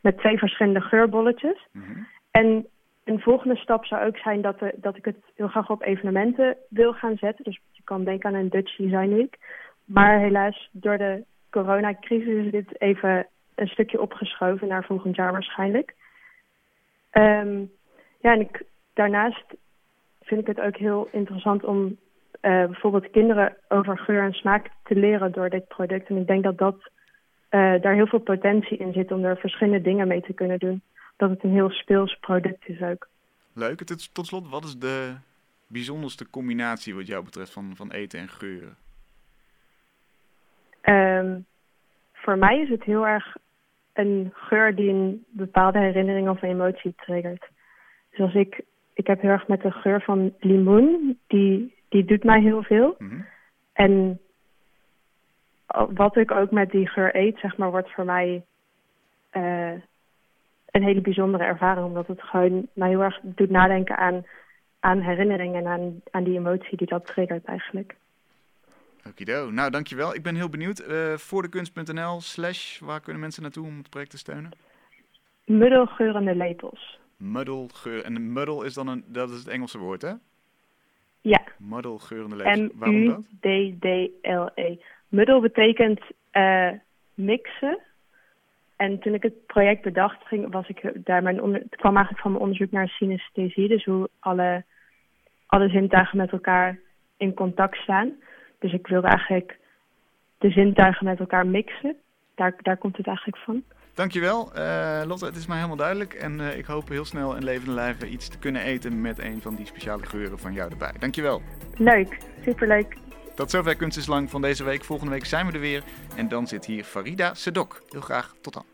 met twee verschillende geurbolletjes. Mhm. En een volgende stap zou ook zijn dat, de, dat ik het heel graag op evenementen wil gaan zetten. Dus je kan denken aan een Dutch Design Week. Maar helaas, door de coronacrisis is dit even een stukje opgeschoven naar volgend jaar waarschijnlijk. Ehm, ja, en ik, daarnaast vind ik het ook heel interessant om eh, bijvoorbeeld kinderen over geur en smaak te leren door dit product. En ik denk dat dat eh, daar heel veel potentie in zit om er verschillende dingen mee te kunnen doen. Dat het een heel speels product is ook. Leuk. Tot, slot, wat is de bijzonderste combinatie wat jou betreft van, van eten en geuren? Ehm, voor mij is het heel erg een geur die een bepaalde herinnering of emotie triggert. Dus als ik, ik heb heel erg met de geur van limoen, die, die doet mij heel veel. Mhm. En wat ik ook met die geur eet, zeg maar, wordt voor mij eh, een hele bijzondere ervaring. Omdat het gewoon mij heel erg doet nadenken aan, aan herinneringen en aan, aan die emotie die dat triggert eigenlijk. Okido. Nou, dankjewel. Ik ben heel benieuwd. Eh voordekunst.nl slash, waar kunnen mensen naartoe om het project te steunen? Middelgeurende lepels. Muddle, geur. En muddle is dan een, dat is het Engelse woord, hè? Ja, Muddle, geurende lepels. Waarom dat? M-U-D-D-L-E. Muddel betekent eh, mixen. En toen ik het project bedacht, ging, was ik daar mijn onder, het kwam eigenlijk van mijn onderzoek naar synesthesie. Dus hoe alle, alle zintuigen met elkaar in contact staan. Dus ik wilde eigenlijk de zintuigen met elkaar mixen. Daar, daar komt het eigenlijk van. Dankjewel, uh, Lotte. Het is mij helemaal duidelijk. En uh, ik hoop heel snel in levende lijven iets te kunnen eten met een van die speciale geuren van jou erbij. Dankjewel. Leuk, superleuk. Tot zover Kunst is Lang van deze week. Volgende week zijn we er weer. En dan zit hier Farida Sedok. Heel graag tot dan.